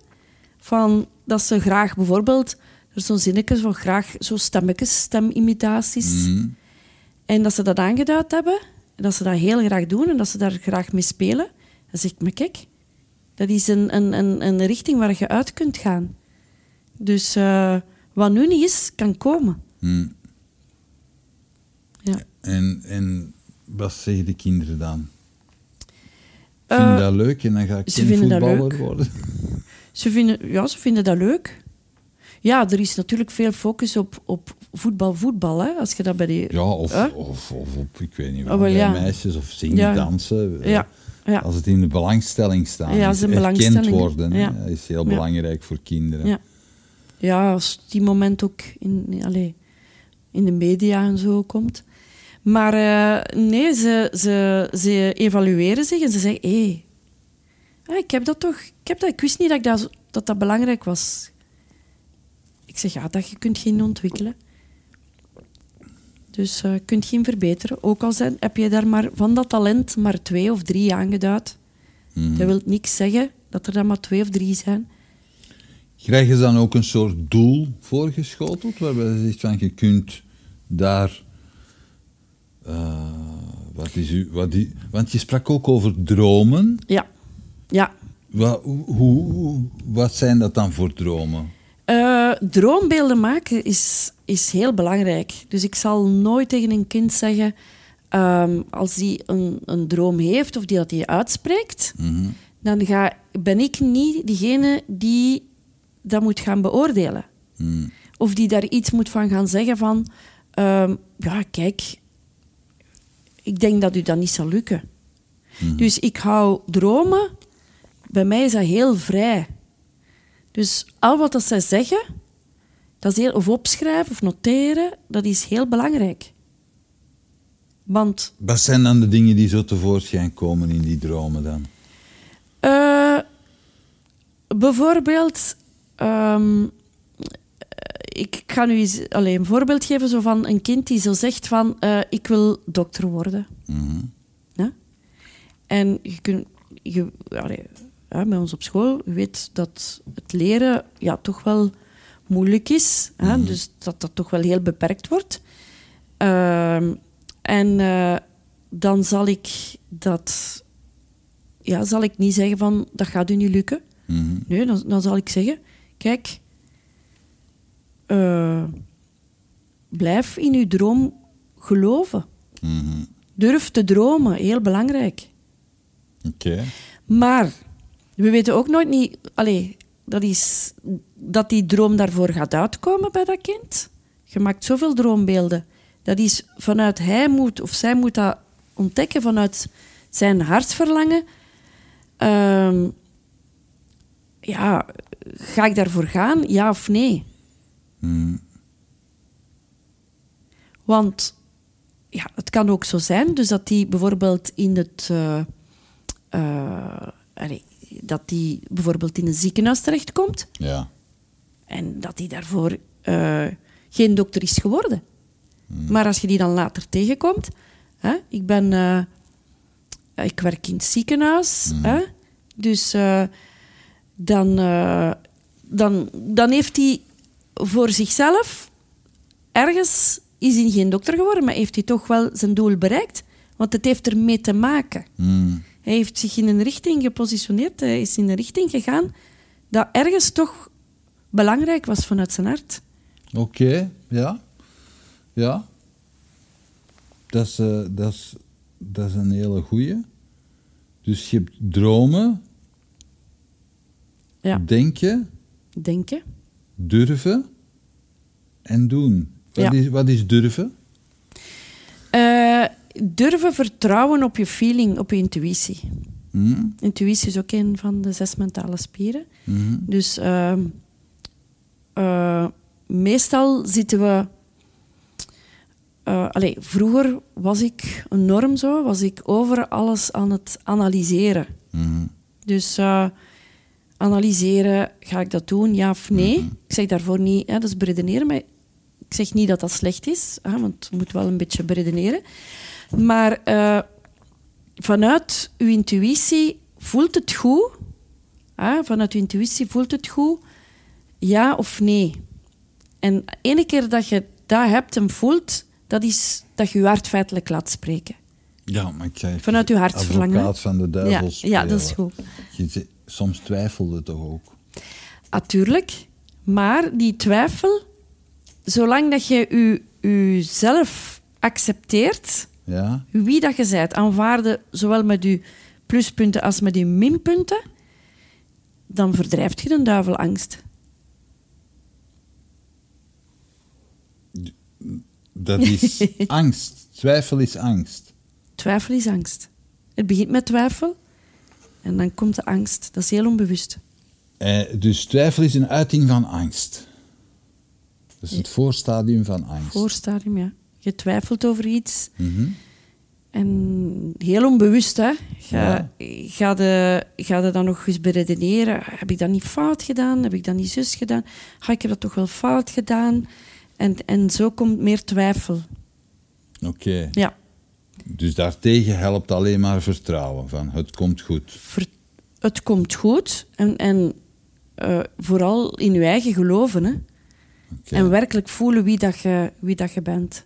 Van dat ze graag bijvoorbeeld... Er is zo'n zinnetje van graag zo stemmetjes, stemimitaties. Mhm. En dat ze dat aangeduid hebben. En dat ze dat heel graag doen. En dat ze daar graag mee spelen. Dan zeg ik, maar kijk. Dat is een, een, een, een richting waar je uit kunt gaan. Dus eh, wat nu niet is, kan komen. Mhm. Ja. En, en wat zeggen de kinderen dan? Eh, Vinden dat leuk en dan ga ik ze voetballer worden? Ze vinden, ja, ze vinden dat leuk. Ja, er is natuurlijk veel focus op, op voetbal, voetbal. Hè? Als je dat bij die... Ja, of, of, of op, ik weet niet Oh, wat, wel, bij ja. meisjes of zingen, Ja. dansen. Ja, ja. Als het in de belangstelling staat, Ja, erkend worden, hè, is heel belangrijk voor kinderen. Ja. Ja, als die moment ook in, allee, in de media en zo komt. Maar eh, nee, ze, ze, ze evalueren zich en ze zeggen... Hé, hey, ik heb dat toch... Ik, heb dat, ik wist niet dat, ik dat dat belangrijk was. Ik zeg, ja, dat je kunt geen ontwikkelen. Dus eh, je kunt geen verbeteren. Ook al zijn, heb je daar maar van dat talent maar twee of drie aangeduid. Mhm. Dat wil niks zeggen dat er dan maar twee of drie zijn. Krijg je dan ook een soort doel voorgeschoteld, waarbij je zegt van je kunt daar... eh, wat is u, wat i- want je sprak ook over dromen. Ja, ja. Wat, hoe- wat zijn dat dan voor dromen? Eh, droombeelden maken is, is heel belangrijk. Dus ik zal nooit tegen een kind zeggen, ehm, als die een, een droom heeft of die dat hij uitspreekt, Mhm. dan ga, ben ik niet diegene die dat moet gaan beoordelen. Mm. Of die daar iets moet van gaan zeggen van, ehm, ja, kijk, ik denk dat u dat niet zal lukken. Dus ik hou dromen, bij mij is dat heel vrij. Dus al wat dat zij zeggen, dat is heel, of opschrijven of noteren, dat is heel belangrijk. Want Wat zijn dan de dingen die zo tevoorschijn komen in die dromen dan? eh, bijvoorbeeld, ehm, ik ga nu eens alleen een voorbeeld geven zo van een kind die zo zegt van, eh, ik wil dokter worden. Mhm. Ja? En je kunt, je, allee, ja, bij ons op school, je weet dat het leren ja, toch wel moeilijk is. Hè? Dus dat dat toch wel heel beperkt wordt. Ehm, en eh, dan zal ik dat... Ja, zal ik niet zeggen van, dat gaat u niet lukken. Mhm. Nee, dan, dan zal ik zeggen, kijk, eh, blijf in uw droom geloven. Mhm. Durf te dromen, heel belangrijk. Oké. Maar we weten ook nooit niet, allee, dat, is, dat die droom daarvoor gaat uitkomen bij dat kind. Je maakt zoveel droombeelden. Dat is vanuit hij moet of zij moet dat ontdekken vanuit zijn hartsverlangen. Ehm, ja, ga ik daarvoor gaan, ja of nee? Mhm. Want ja, het kan ook zo zijn dus dat die bijvoorbeeld in het... allee, dat die bijvoorbeeld in een ziekenhuis terechtkomt Ja. en dat die daarvoor eh, geen dokter is geworden. Maar als je die dan later tegenkomt... Hè, ik ben... eh, ik werk in het ziekenhuis. Hè, dus eh, dan, dan, dan heeft hij voor zichzelf ergens is hij geen dokter geworden, maar heeft hij toch wel zijn doel bereikt. Want het heeft ermee te maken. Mhm. Hij heeft zich in een richting gepositioneerd, hij is in een richting gegaan dat ergens toch belangrijk was vanuit zijn hart. Oké, ja. Ja. Dat is, eh, dat, is, dat is een hele goeie. Dus je hebt dromen, Ja, denken, denken. durven en doen. Wat, Ja. is, wat is durven? Durven vertrouwen op je feeling, op je intuïtie. Hm? Intuïtie is ook een van de zes mentale spieren. Mhm. Dus ehm, eh, meestal zitten we. eh, allee, vroeger was ik een norm zo, was ik over alles aan het analyseren. Mhm. Dus eh, analyseren, ga ik dat doen, ja of nee? Ik zeg daarvoor niet, hè, dat is beredeneren, maar ik zeg niet dat dat slecht is, hè, want je moet wel een beetje beredeneren. Maar eh, vanuit uw intuïtie voelt het goed, hè, vanuit uw intuïtie voelt het goed, ja of nee? En de ene keer dat je dat hebt en voelt, dat is dat je je hart feitelijk laat spreken. Ja, maar zei... Vanuit uw hartsverlangen. Advocaat van de duivel Ja, ja, dat is goed. Je soms twijfelde toch ook? Natuurlijk, maar die twijfel, zolang dat je u, uzelf accepteert Ja. wie dat je bent, aanvaarden zowel met je pluspunten als met je minpunten, dan verdrijft je de duivelangst. Dat is angst. Twijfel is angst. Twijfel is angst. Het begint met twijfel en dan komt de angst. Dat is heel onbewust. Eh, dus twijfel is een uiting van angst. Is het voorstadium van angst. Voorstadium, ja. Je twijfelt over iets Mhm. en heel onbewust, hè. Ga, Ja. ga, de, ga je dan nog eens beredeneren. Heb ik dat niet fout gedaan? Heb ik dat niet zus gedaan? Ga ik heb dat toch wel fout gedaan? En, en zo komt meer twijfel. Oké. Ja. Dus daartegen helpt alleen maar vertrouwen. Van het komt goed. ver- het komt goed en, en eh, vooral in je eigen geloven. Hè? En werkelijk voelen wie, dat je, wie dat je bent.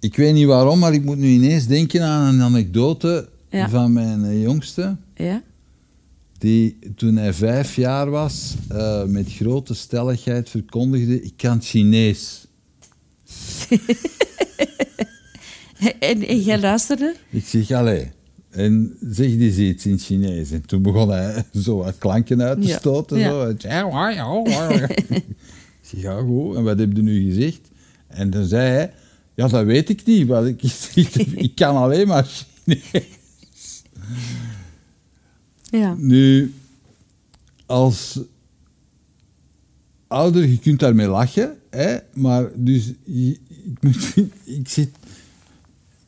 Ik weet niet waarom, maar ik moet nu ineens denken aan een anekdote Ja. van mijn eh, jongste. Ja? Die toen hij vijf jaar was, eh, met grote stelligheid verkondigde: Ik kan Chinees. En, en jij luisterde? Ik zeg, allee. En zeg eens iets in Chinees. En toen begon hij zo wat klanken uit te Ja. stoten. Ja. Zo. ik zeg, ja goed. En wat heb je nu gezegd? En dan zei hij, ja dat weet ik niet. Want ik, ik kan alleen maar Chinees. Ja. Nu, als ouder, je kunt daarmee lachen, hè, maar dus, ik, moet, ik zit,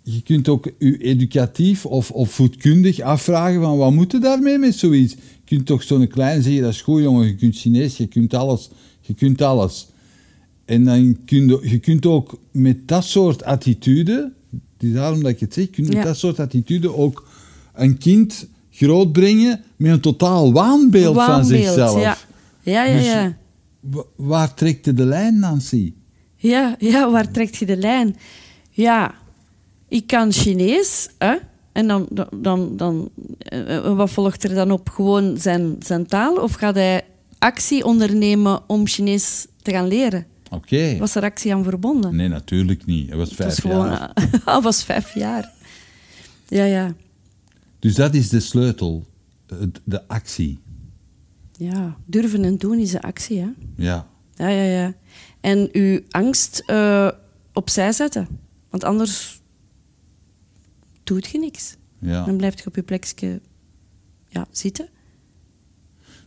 je kunt ook je educatief of, of voedkundig afvragen van wat moet je daarmee met zoiets? Je kunt toch zo'n klein zeggen, dat is goed jongen, je kunt Chinees, je kunt alles, je kunt alles. En dan kun je, je kunt ook met dat soort attitude, het is daarom dat ik het zeg, je kunt met dat soort attitude ook een kind grootbrengen met een totaal waanbeeld, van zichzelf. Ja, ja, ja. Dus- ja. Waar trekt je de lijn, Nancy? Ja, ja, waar trekt je de lijn? Ja, ik kan Chinees, hè? En dan, dan, dan, eh, eh, wat volgt er dan op? Gewoon zijn, zijn taal? Of gaat hij actie ondernemen om Chinees te gaan leren? Oké. Was er actie aan verbonden? Nee, natuurlijk niet. Hij was Het vijf was gewoon, jaar. Hij was vijf jaar. Ja, ja. Dus dat is de sleutel. De actie. Ja, durven en doen is de actie, hè? Ja. Ja, ja, ja. En uw angst eh, opzij zetten. Want anders doet je niks. ja. Dan blijf je op je plekje ja, zitten.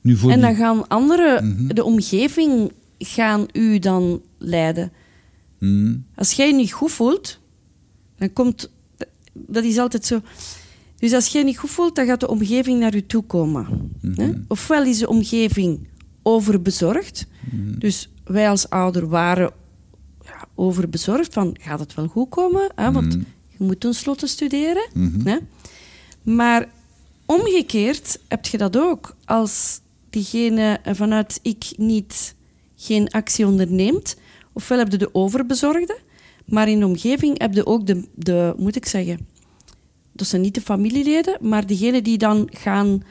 Nu voor En dan die- gaan anderen, Mhm. de omgeving, gaan u dan leiden. Hmm. Als jij je niet goed voelt, dan komt... Dat is altijd zo... Dus als jij je niet goed voelt, dan gaat de omgeving naar je toe komen. Mhm. Hè? Ofwel is de omgeving overbezorgd. Mhm. Dus wij als ouder waren ja, overbezorgd van, gaat het wel goed komen? Hè? Want Mhm. Je moet tenslotte studeren. Mhm. Hè? Maar omgekeerd heb je dat ook. Als diegene vanuit ik niet geen actie onderneemt, ofwel heb je de overbezorgde, maar in de omgeving heb je ook de, de moet ik zeggen, dat zijn niet de familieleden, maar diegenen die dan gaan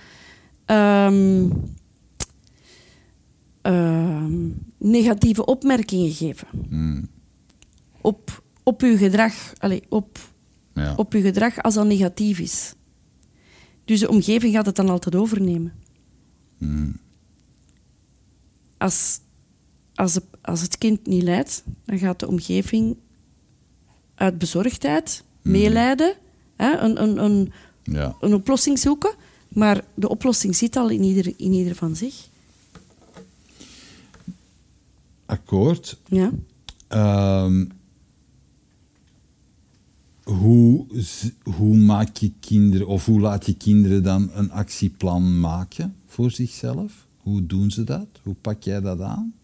ehm, ehm, negatieve opmerkingen geven Hmm. op, op uw gedrag, allee, op, Ja. op uw gedrag als dat negatief is. Dus de omgeving gaat het dan altijd overnemen. Hmm. Als, als, het, als het kind niet lijdt, dan gaat de omgeving uit bezorgdheid meelijden, hè, een, een, een, ja. een oplossing zoeken. Maar de oplossing zit al in ieder, in ieder van zich. Akkoord. Ja. Ehm, hoe, hoe maak je kinderen, of hoe laat je kinderen dan een actieplan maken voor zichzelf? Hoe doen ze dat? Hoe pak jij dat aan?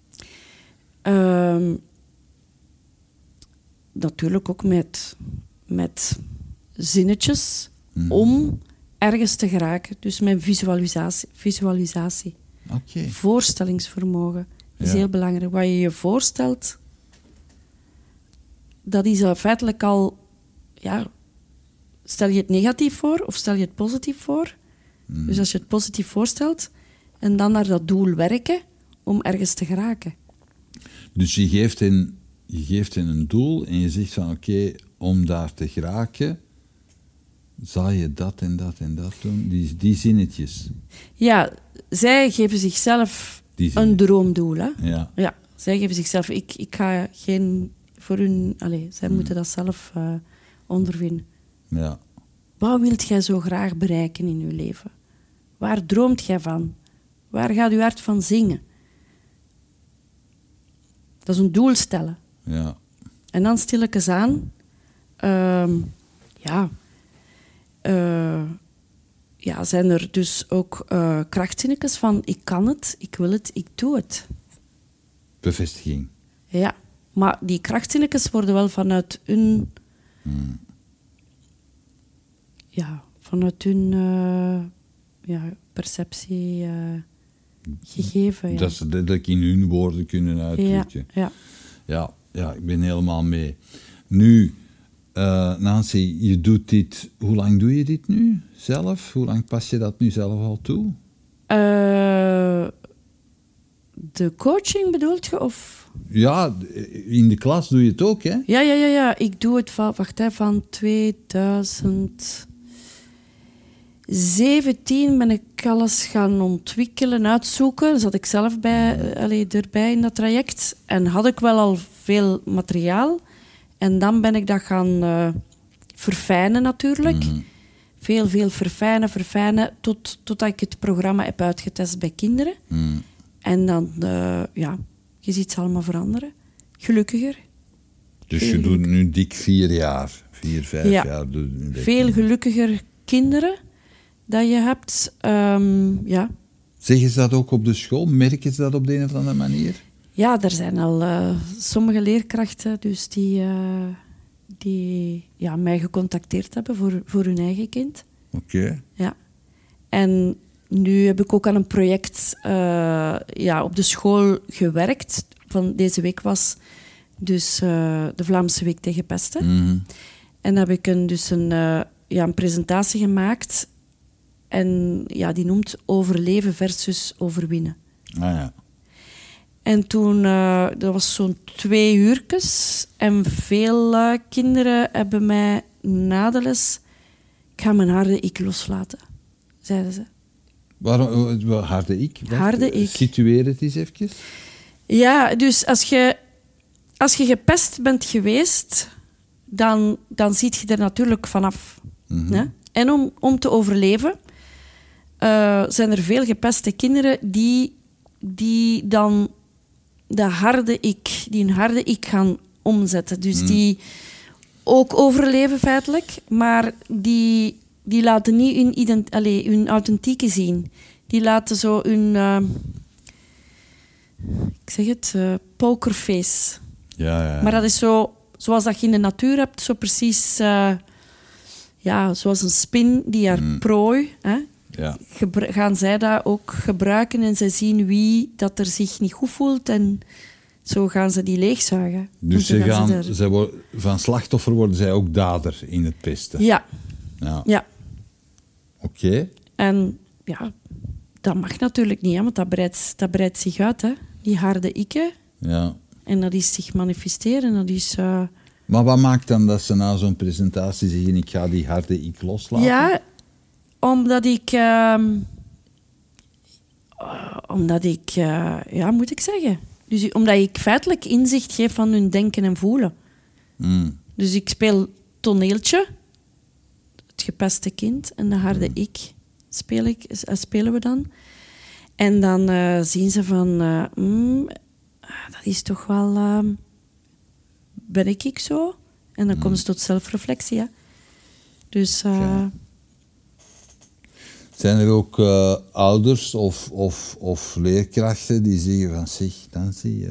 Ehm, natuurlijk ook met, met zinnetjes Mhm. om ergens te geraken. Dus met visualisatie. visualisatie. Voorstellingsvermogen is Ja. heel belangrijk. Wat je je voorstelt, dat is uh, feitelijk al... Ja, stel je het negatief voor of stel je het positief voor? Mhm. Dus als je het positief voorstelt en dan naar dat doel werken om ergens te geraken. Dus je geeft hen je geeft een doel en je zegt van oké, om daar te geraken, zal je dat en dat en dat doen. Die, die zinnetjes. Ja, zij geven zichzelf een droomdoel. Hè? Ja, Ja, zij geven zichzelf... Ik, ik ga geen... Voor hun... Allez, zij moeten dat zelf eh, ondervinden. ja. Wat wilt jij zo graag bereiken in je leven? Waar droomt jij van? Waar gaat je hart van zingen? Dat is een doel stellen. ja. En dan stilletjes aan... ehm, ja... eh, ja, zijn er dus ook eh krachtzinnetjes van... Ik kan het, ik wil het, ik doe het. Bevestiging. Ja, maar die krachtzinnetjes worden wel vanuit hun... Ja, vanuit hun eh, ja, perceptie eh, gegeven. Ja. Dat ze letterlijk in hun woorden kunnen ja, uitdrukken. ja. Ja, ja, ik ben helemaal mee. Nu, eh, Nancy, je doet dit... Hoe lang doe je dit nu zelf? Hoe lang pas je dat nu zelf al toe? Eh, de coaching bedoelt je? Of? Ja, in de klas doe je het ook, hè? Ja, ja, ja, ja. Ik doe het van, wacht, hè, van 2017 ben ik alles gaan ontwikkelen, uitzoeken. Zat ik zelf bij, allee, erbij in dat traject. En had ik wel al veel materiaal. En dan ben ik dat gaan eh, verfijnen natuurlijk. Veel, veel verfijnen, verfijnen. Tot, totdat ik het programma heb uitgetest bij kinderen. Mm. En dan, eh, ja, je ziet ze allemaal veranderen. Gelukkiger. Dus Veel je doet nu dik vier jaar. Vier, vijf Ja. jaar. dat. Veel gelukkiger kinderen dat je hebt. Ehm, ja. Zeggen ze dat ook op de school? Merken ze dat op de een of andere manier? ja, er zijn al eh, sommige leerkrachten dus die, eh, die ja, mij gecontacteerd hebben voor, voor hun eigen kind. Oké. Ja. En nu heb ik ook aan een project eh, ja, op de school gewerkt. Van deze week was dus eh, de Vlaamse Week tegen Pesten. Mhm. En heb ik een, dus een, eh, ja, een presentatie gemaakt. En ja, die noemt Overleven versus Overwinnen. Ah ja. En toen, dat was zo'n twee uurtjes. En veel kinderen hebben mij na de les... Ik ga mijn harde ik loslaten, zeiden ze. Waarom, eh, harde ik? Wat? Harde ik. Situeer het eens even. Ja, dus als je, als je gepest bent geweest, dan, dan ziet je er natuurlijk vanaf. hè? En om, om te overleven eh, zijn er veel gepeste kinderen die, die dan de harde ik, die een harde ik gaan omzetten. Dus die ook overleven feitelijk, maar die, die laten niet hun, ident, allee, hun authentieke zien. Die laten zo hun... eh, ik zeg het, eh, pokerface. Ja, ja. Maar dat is zo, zoals dat je in de natuur hebt, zo precies, eh, ja, zoals een spin die haar Mm. prooi, hè, ja. gaan zij dat ook gebruiken en zij zien wie dat er zich niet goed voelt en zo gaan ze die leegzuigen. Dus ze gaan, ze worden, van slachtoffer worden zij ook dader in het pesten. Ja, Ja. ja. Oké. En ja, dat mag natuurlijk niet, hè, want dat breidt, dat breidt zich uit, hè. die harde ikken. Ja. En dat is zich manifesteren, dat is... eh, Maar wat maakt dan dat ze na zo'n presentatie zeggen: ik ga die harde ik loslaten? Ja, omdat ik. ehm, eh, omdat ik. eh, ja, moet ik zeggen. Dus omdat ik feitelijk inzicht geef van hun denken en voelen. Mm. Dus ik speel toneeltje, het gepeste kind en de harde ik speel ik, eh, spelen we dan. En dan eh, zien ze van, eh, mm, ah, dat is toch wel, ehm, ben ik ik zo? En dan komen ze tot zelfreflectie. Hè? Dus. Zijn er ook ouders of, of, of leerkrachten die zeggen van zeg, Nancy,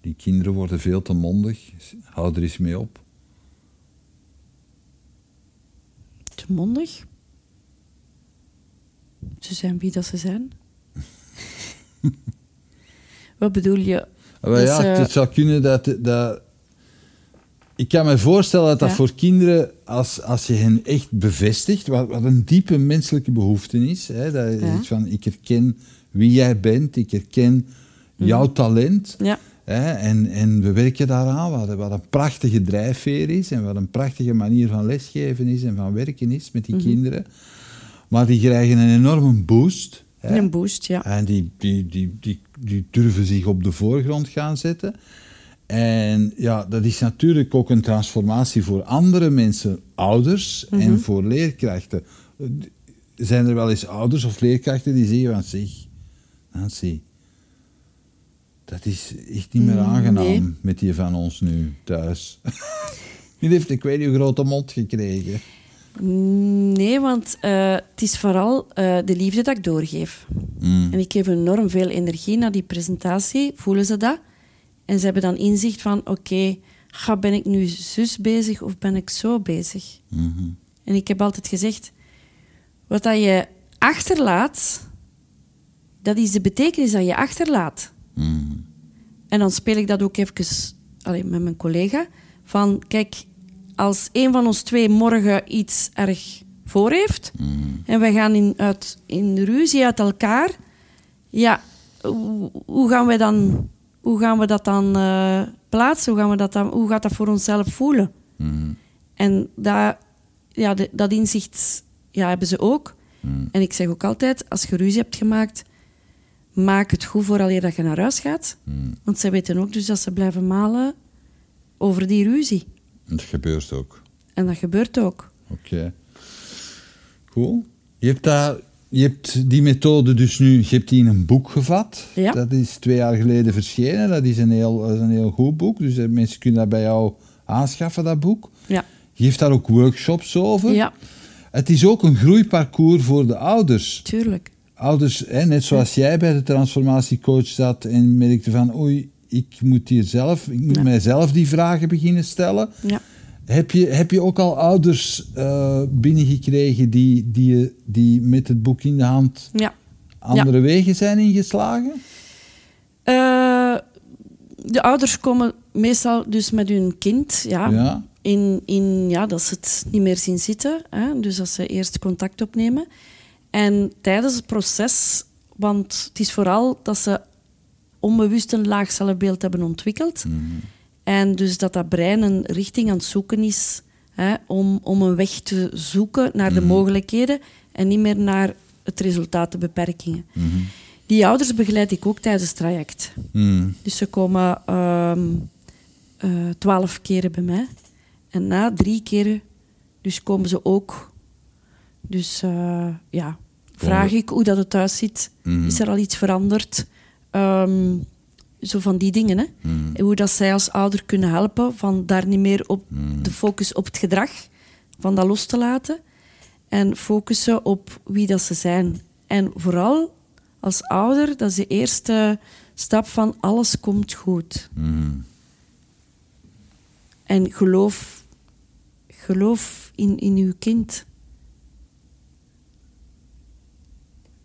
die kinderen worden veel te mondig, hou er eens mee op. te mondig. Ze zijn wie dat ze zijn. Wat bedoel je? Ah, ja, Dus, eh, het zou kunnen dat, dat... Ik kan me voorstellen dat dat Ja. voor kinderen, als, als je hen echt bevestigt, wat, wat een diepe menselijke behoefte is, hè, dat Ja. iets van, ik herken wie jij bent, ik herken jouw talent, Ja, Hè? En, en we werken daaraan, wat, wat een prachtige drijfveer is en wat een prachtige manier van lesgeven is en van werken is met die Mhm. kinderen. Maar die krijgen een enorme boost. Hè? Een boost, ja. En die, die, die, die, die durven zich op de voorgrond gaan zetten. En ja, dat is natuurlijk ook een transformatie voor andere mensen, ouders Mhm. en voor leerkrachten. Eh, Zijn er wel eens ouders of leerkrachten die zeggen van zeg, Nancy, dat is echt niet meer Mm, aangenaam nee. met die van ons nu thuis. Die heeft ik weet niet hoe grote mond gekregen. Nee, want eh, het is vooral eh, de liefde dat ik doorgeef. Mm. En ik geef enorm veel energie naar die presentatie, voelen ze dat? En ze hebben dan inzicht van, oké, ga, ben ik nu zus bezig of ben ik zo bezig? Mhm. En ik heb altijd gezegd, wat dat je achterlaat, dat is de betekenis dat je achterlaat. Mhm. En dan speel ik dat ook even allee, met mijn collega. Van, kijk, als een van ons twee morgen iets erg voor heeft... en wij gaan in, uit, in ruzie uit elkaar... Ja, hoe, hoe gaan, we dan, hoe gaan we dat dan eh, plaatsen? Hoe, gaan we dat dan, hoe gaat dat voor onszelf voelen? Mhm. En dat, ja, de- dat inzicht ja, hebben ze ook. En ik zeg ook altijd, als je ruzie hebt gemaakt... maak het goed vooraleer dat je naar huis gaat. Want zij weten ook dus dat ze blijven malen over die ruzie. Dat gebeurt ook. En dat gebeurt ook. Oké. Cool. Je hebt, daar, je hebt die methode dus nu je hebt die in een boek gevat. Ja. Dat is twee jaar geleden verschenen. Dat is een heel, is een heel goed boek. Dus eh, mensen kunnen dat bij jou aanschaffen, dat boek. Ja. Je geeft daar ook workshops over. Ja, Het is ook een groeiparcours voor de ouders. tuurlijk. Ouders, hè, net zoals jij bij de transformatiecoach zat en merkte van oei, ik moet hier zelf, ik moet Ja. mijzelf die vragen beginnen stellen. Ja. Heb je, heb je ook al ouders eh, binnengekregen die, die, die met het boek in de hand Ja. andere wegen zijn ingeslagen? Eh, de ouders komen meestal dus met hun kind. Ja, Ja. In, in, ja, dat ze het niet meer zien zitten. Hè? Dus dat ze eerst contact opnemen. En tijdens het proces, want het is vooral dat ze onbewust een laag zelfbeeld hebben ontwikkeld. En dus dat dat brein een richting aan het zoeken is hè, om, om een weg te zoeken naar de mogelijkheden en niet meer naar het resultaat, de beperkingen. Die ouders begeleid ik ook tijdens het traject. Dus ze komen ehm, eh, twaalf keren bij mij. En na drie keren dus komen ze ook. Dus eh, ja, vraag ik hoe dat het thuis zit. Mhm. Is er al iets veranderd? Ehm, zo van die dingen. Hè? En hoe dat zij als ouder kunnen helpen van daar niet meer op de focus op het gedrag, van dat los te laten. En focussen op wie dat ze zijn. En vooral als ouder, dat is de eerste stap van alles komt goed. Hmm. En geloof, geloof in, in uw kind.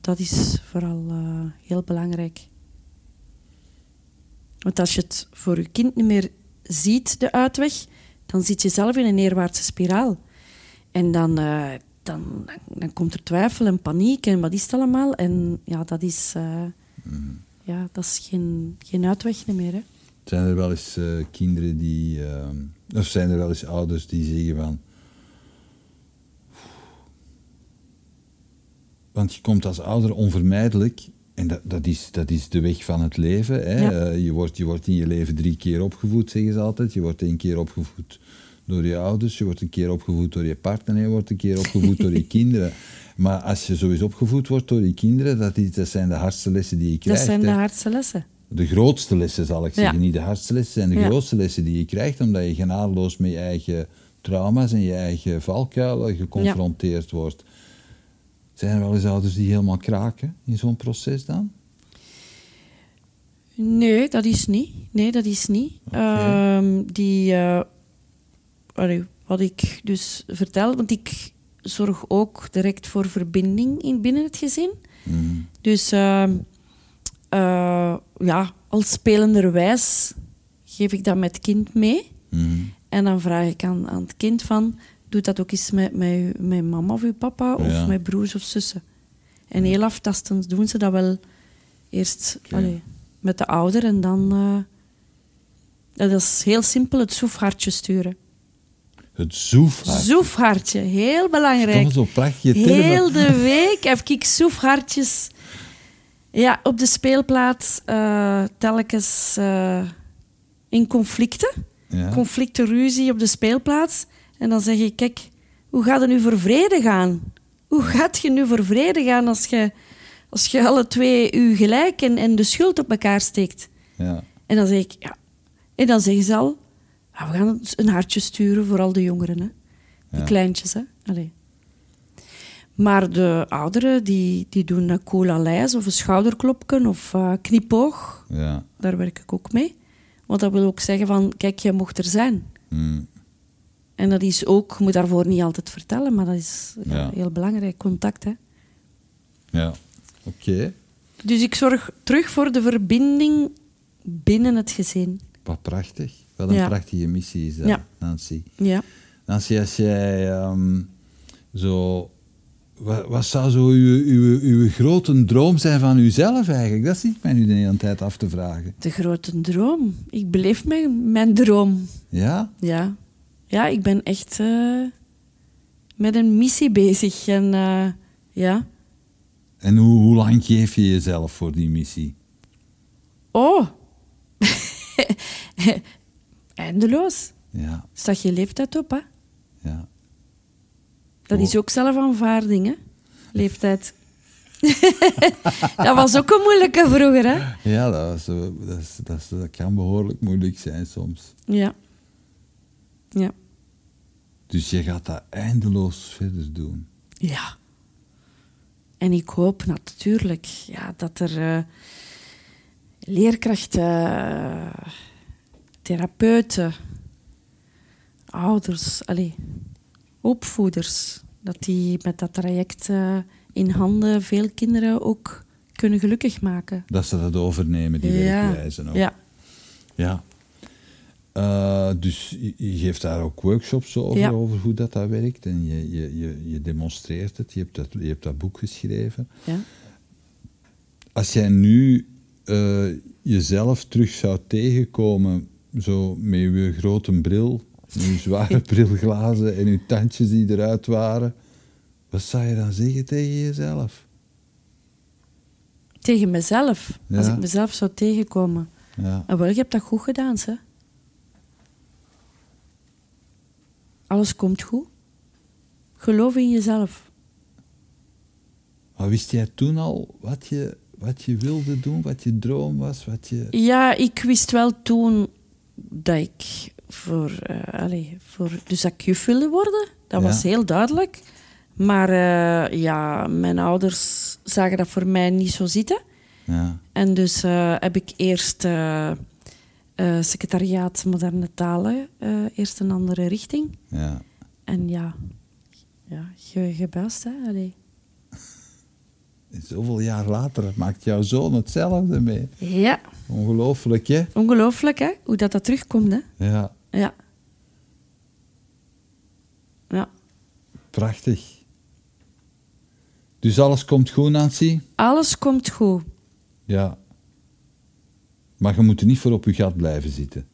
Dat is vooral eh, heel belangrijk. Want als je het voor je kind niet meer ziet, de uitweg, dan zit je zelf in een neerwaartse spiraal. En dan, eh, dan, dan komt er twijfel en paniek en wat is het allemaal. En ja, dat is, eh, ja, dat is geen, geen uitweg meer. Hè. Zijn er wel eens kinderen die, eh, of zijn er wel eens ouders die zeggen van. Want je komt als ouder onvermijdelijk, en dat, dat, is, dat is de weg van het leven. Hè? Ja. Eh, je, wordt, je wordt in je leven drie keer opgevoed, zeggen ze altijd. Je wordt één keer opgevoed door je ouders, je wordt een keer opgevoed door je partner en je wordt een keer opgevoed door je kinderen. Maar als je eens opgevoed wordt door je kinderen, dat, is, dat zijn de hardste lessen die je Dat krijgt. zijn de hè. hardste lessen. De grootste lessen zal ik zeggen, Ja. niet de hardste lessen, zijn de Ja. grootste lessen die je krijgt, omdat je genadeloos met je eigen trauma's en je eigen valkuilen geconfronteerd wordt. Zijn er wel eens ouders die helemaal kraken in zo'n proces dan? Nee, dat is niet. Nee, dat is niet. Ehm, die, eh, allee, wat ik dus vertel, want ik zorg ook direct voor verbinding in, binnen het gezin. Mm. Dus ehm, eh, ja, als spelenderwijs geef ik dat met het kind mee. Mm. En dan vraag ik aan, aan het kind van, doe dat ook eens met, met, mama of uw papa of Ja. met broers of zussen. En heel aftastend doen ze dat wel eerst allee, met de ouder en dan, eh, Dat is heel simpel, het soefhartje sturen. Het zoefhart. Zoefhartje, heel belangrijk. Zo prachtige termen. Heel de week heb ik soefhartjes ja, op de speelplaats eh, telkens eh, in conflicten. Ja. Conflicten, ruzie op de speelplaats. En dan zeg ik, kijk, hoe gaat het nu voor vrede gaan? Hoe gaat je nu voor vrede gaan als je, als je alle twee je gelijk en, en de schuld op elkaar steekt? Ja. En dan zeg ik, ja. En dan zeggen ze al, "Ah, we gaan een hartje sturen voor al de jongeren, hè. De Ja. kleintjes, hè. Allee. Maar de ouderen, die, die doen een cola lijs of een schouderklopken of eh, knipoog. Ja. Daar werk ik ook mee. Want dat wil ook zeggen van, kijk, jij mocht er zijn. Mm. En dat is ook, je moet daarvoor niet altijd vertellen, maar dat is ja, heel belangrijk, contact. Hè. Ja. Oké. Dus ik zorg terug voor de verbinding binnen het gezin. Wat prachtig. Wat een Ja. prachtige missie is dat, Ja. Nancy. Ja. Nancy, als jij ehm, zo... Wat, wat zou zo uw, uw, uw grote droom zijn van uzelf eigenlijk? Dat zit mij nu de hele tijd af te vragen. De grote droom. Ik beleef mijn, mijn droom. Ja? Ja. Ja, ik ben echt eh, met een missie bezig. En eh, ja. En hoe, hoe lang geef je jezelf voor die missie? Oh. Eindeloos. Ja, Staat je leeftijd op, hè? ja. Dat Oh. is ook zelfaanvaarding, hè? Leeftijd. dat was ook een moeilijke vroeger, hè? Ja, dat, is, dat, is- dat kan behoorlijk moeilijk zijn soms. Ja. Ja. Dus je gaat dat eindeloos verder doen. Ja. En ik hoop natuurlijk ja, dat er eh, leerkrachten, therapeuten, ouders, allee, opvoeders, dat die met dat traject eh, in handen veel kinderen ook kunnen gelukkig maken. Dat ze dat overnemen, die ja. werkwijzen ook. Ja. Ja. Eh, dus je, je geeft daar ook workshops over, Ja. over hoe dat, dat werkt. En je, je, je, je demonstreert het. Je hebt dat, je hebt dat boek geschreven. Ja. Als jij nu eh, jezelf terug zou tegenkomen, zo met je grote bril, met je zware brilglazen en je tandjes die eruit waren, wat zou je dan zeggen tegen jezelf? Tegen mezelf, als ik mezelf zou tegenkomen. Ja, Ah, wel, je hebt dat goed gedaan, hè? Alles komt goed. Geloof in jezelf. maar wist jij toen al wat je, wat je wilde doen, wat je droom was, wat je... Ja, ik wist wel toen dat ik voor, eh allez, voor dus dat ik juf wilde worden. Dat Ja. was heel duidelijk. Maar eh, ja, mijn ouders zagen dat voor mij niet zo zitten. Ja, En dus eh, heb ik eerst eh, secretariaat moderne talen, eh, eerst een andere richting. ja. En ja, ja gebuist, hè. Allee. Zoveel jaar later maakt jouw zoon hetzelfde mee. Ja, Ongelooflijk, hè? ongelooflijk, hè, hoe dat, dat terugkomt, hè. Ja, Ja. Ja. prachtig. Dus alles komt goed, Nancy? Alles komt goed. Ja. Maar je moet er niet voor op je gat blijven zitten.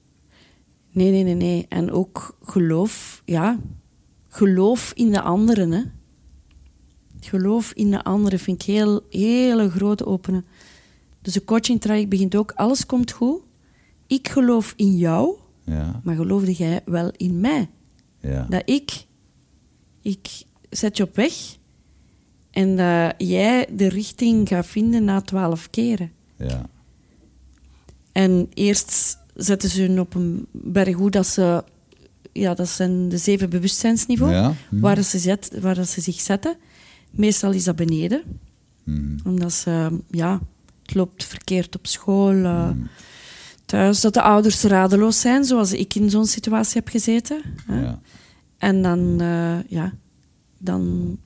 Nee, nee, nee, nee. En ook geloof, ja. Geloof in de anderen, hè. Geloof in de anderen vind ik heel, hele grote openen. Dus de coaching traject begint ook, alles komt goed. Ik geloof in jou, Ja, maar geloofde jij wel in mij? ja. Dat ik, ik zet je op weg en dat jij de richting gaat vinden na twaalf keren. ja. En eerst zetten ze hun op een berg hoe dat ze... Ja, dat zijn de zeven bewustzijnsniveaus Ja, hm. waar, ze zet, waar dat ze zich zetten. Meestal is dat beneden. Mhm. Omdat ze... Ja, het loopt verkeerd op school, eh, thuis. Dat de ouders radeloos zijn, zoals ik in zo'n situatie heb gezeten. hè. Ja. En dan, eh, ja, dan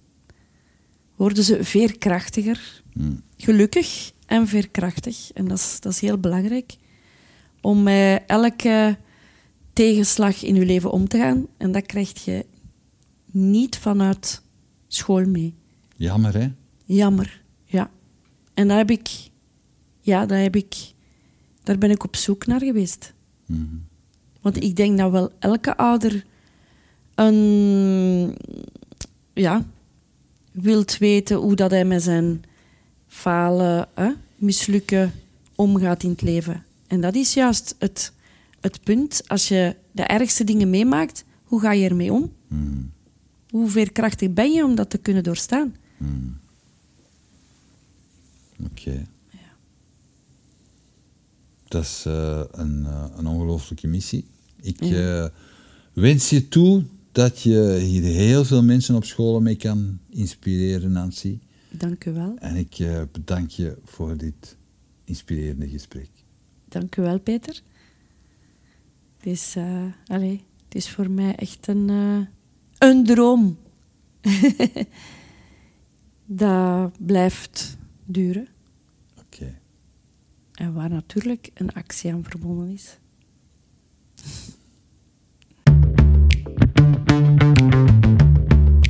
worden ze veerkrachtiger. Hm. Gelukkig en veerkrachtig. En dat is, dat is heel belangrijk. Om met elke tegenslag in je leven om te gaan. En dat krijg je niet vanuit school mee. Jammer, hè? Jammer, ja. En daar heb ik... Ja, daar heb ik... Daar ben ik op zoek naar geweest. Mhm. Want ik denk dat wel elke ouder een, ja, wilt weten hoe dat hij met zijn falen, hè, mislukken omgaat in het leven. En dat is juist het, het punt. Als je de ergste dingen meemaakt, hoe ga je ermee om? Hmm. Hoe veerkrachtig ben je om dat te kunnen doorstaan? Hmm. Oké. Dat is eh, een, uh, een ongelooflijke missie. Ik uh, wens je toe dat je hier heel veel mensen op scholen mee kan inspireren, Nancy. Dank u wel. En ik bedank je voor dit inspirerende gesprek. Dank u wel, Peter. Het is, allez, het is voor mij echt een, een droom. dat blijft duren. Oké. En waar natuurlijk een actie aan verbonden is.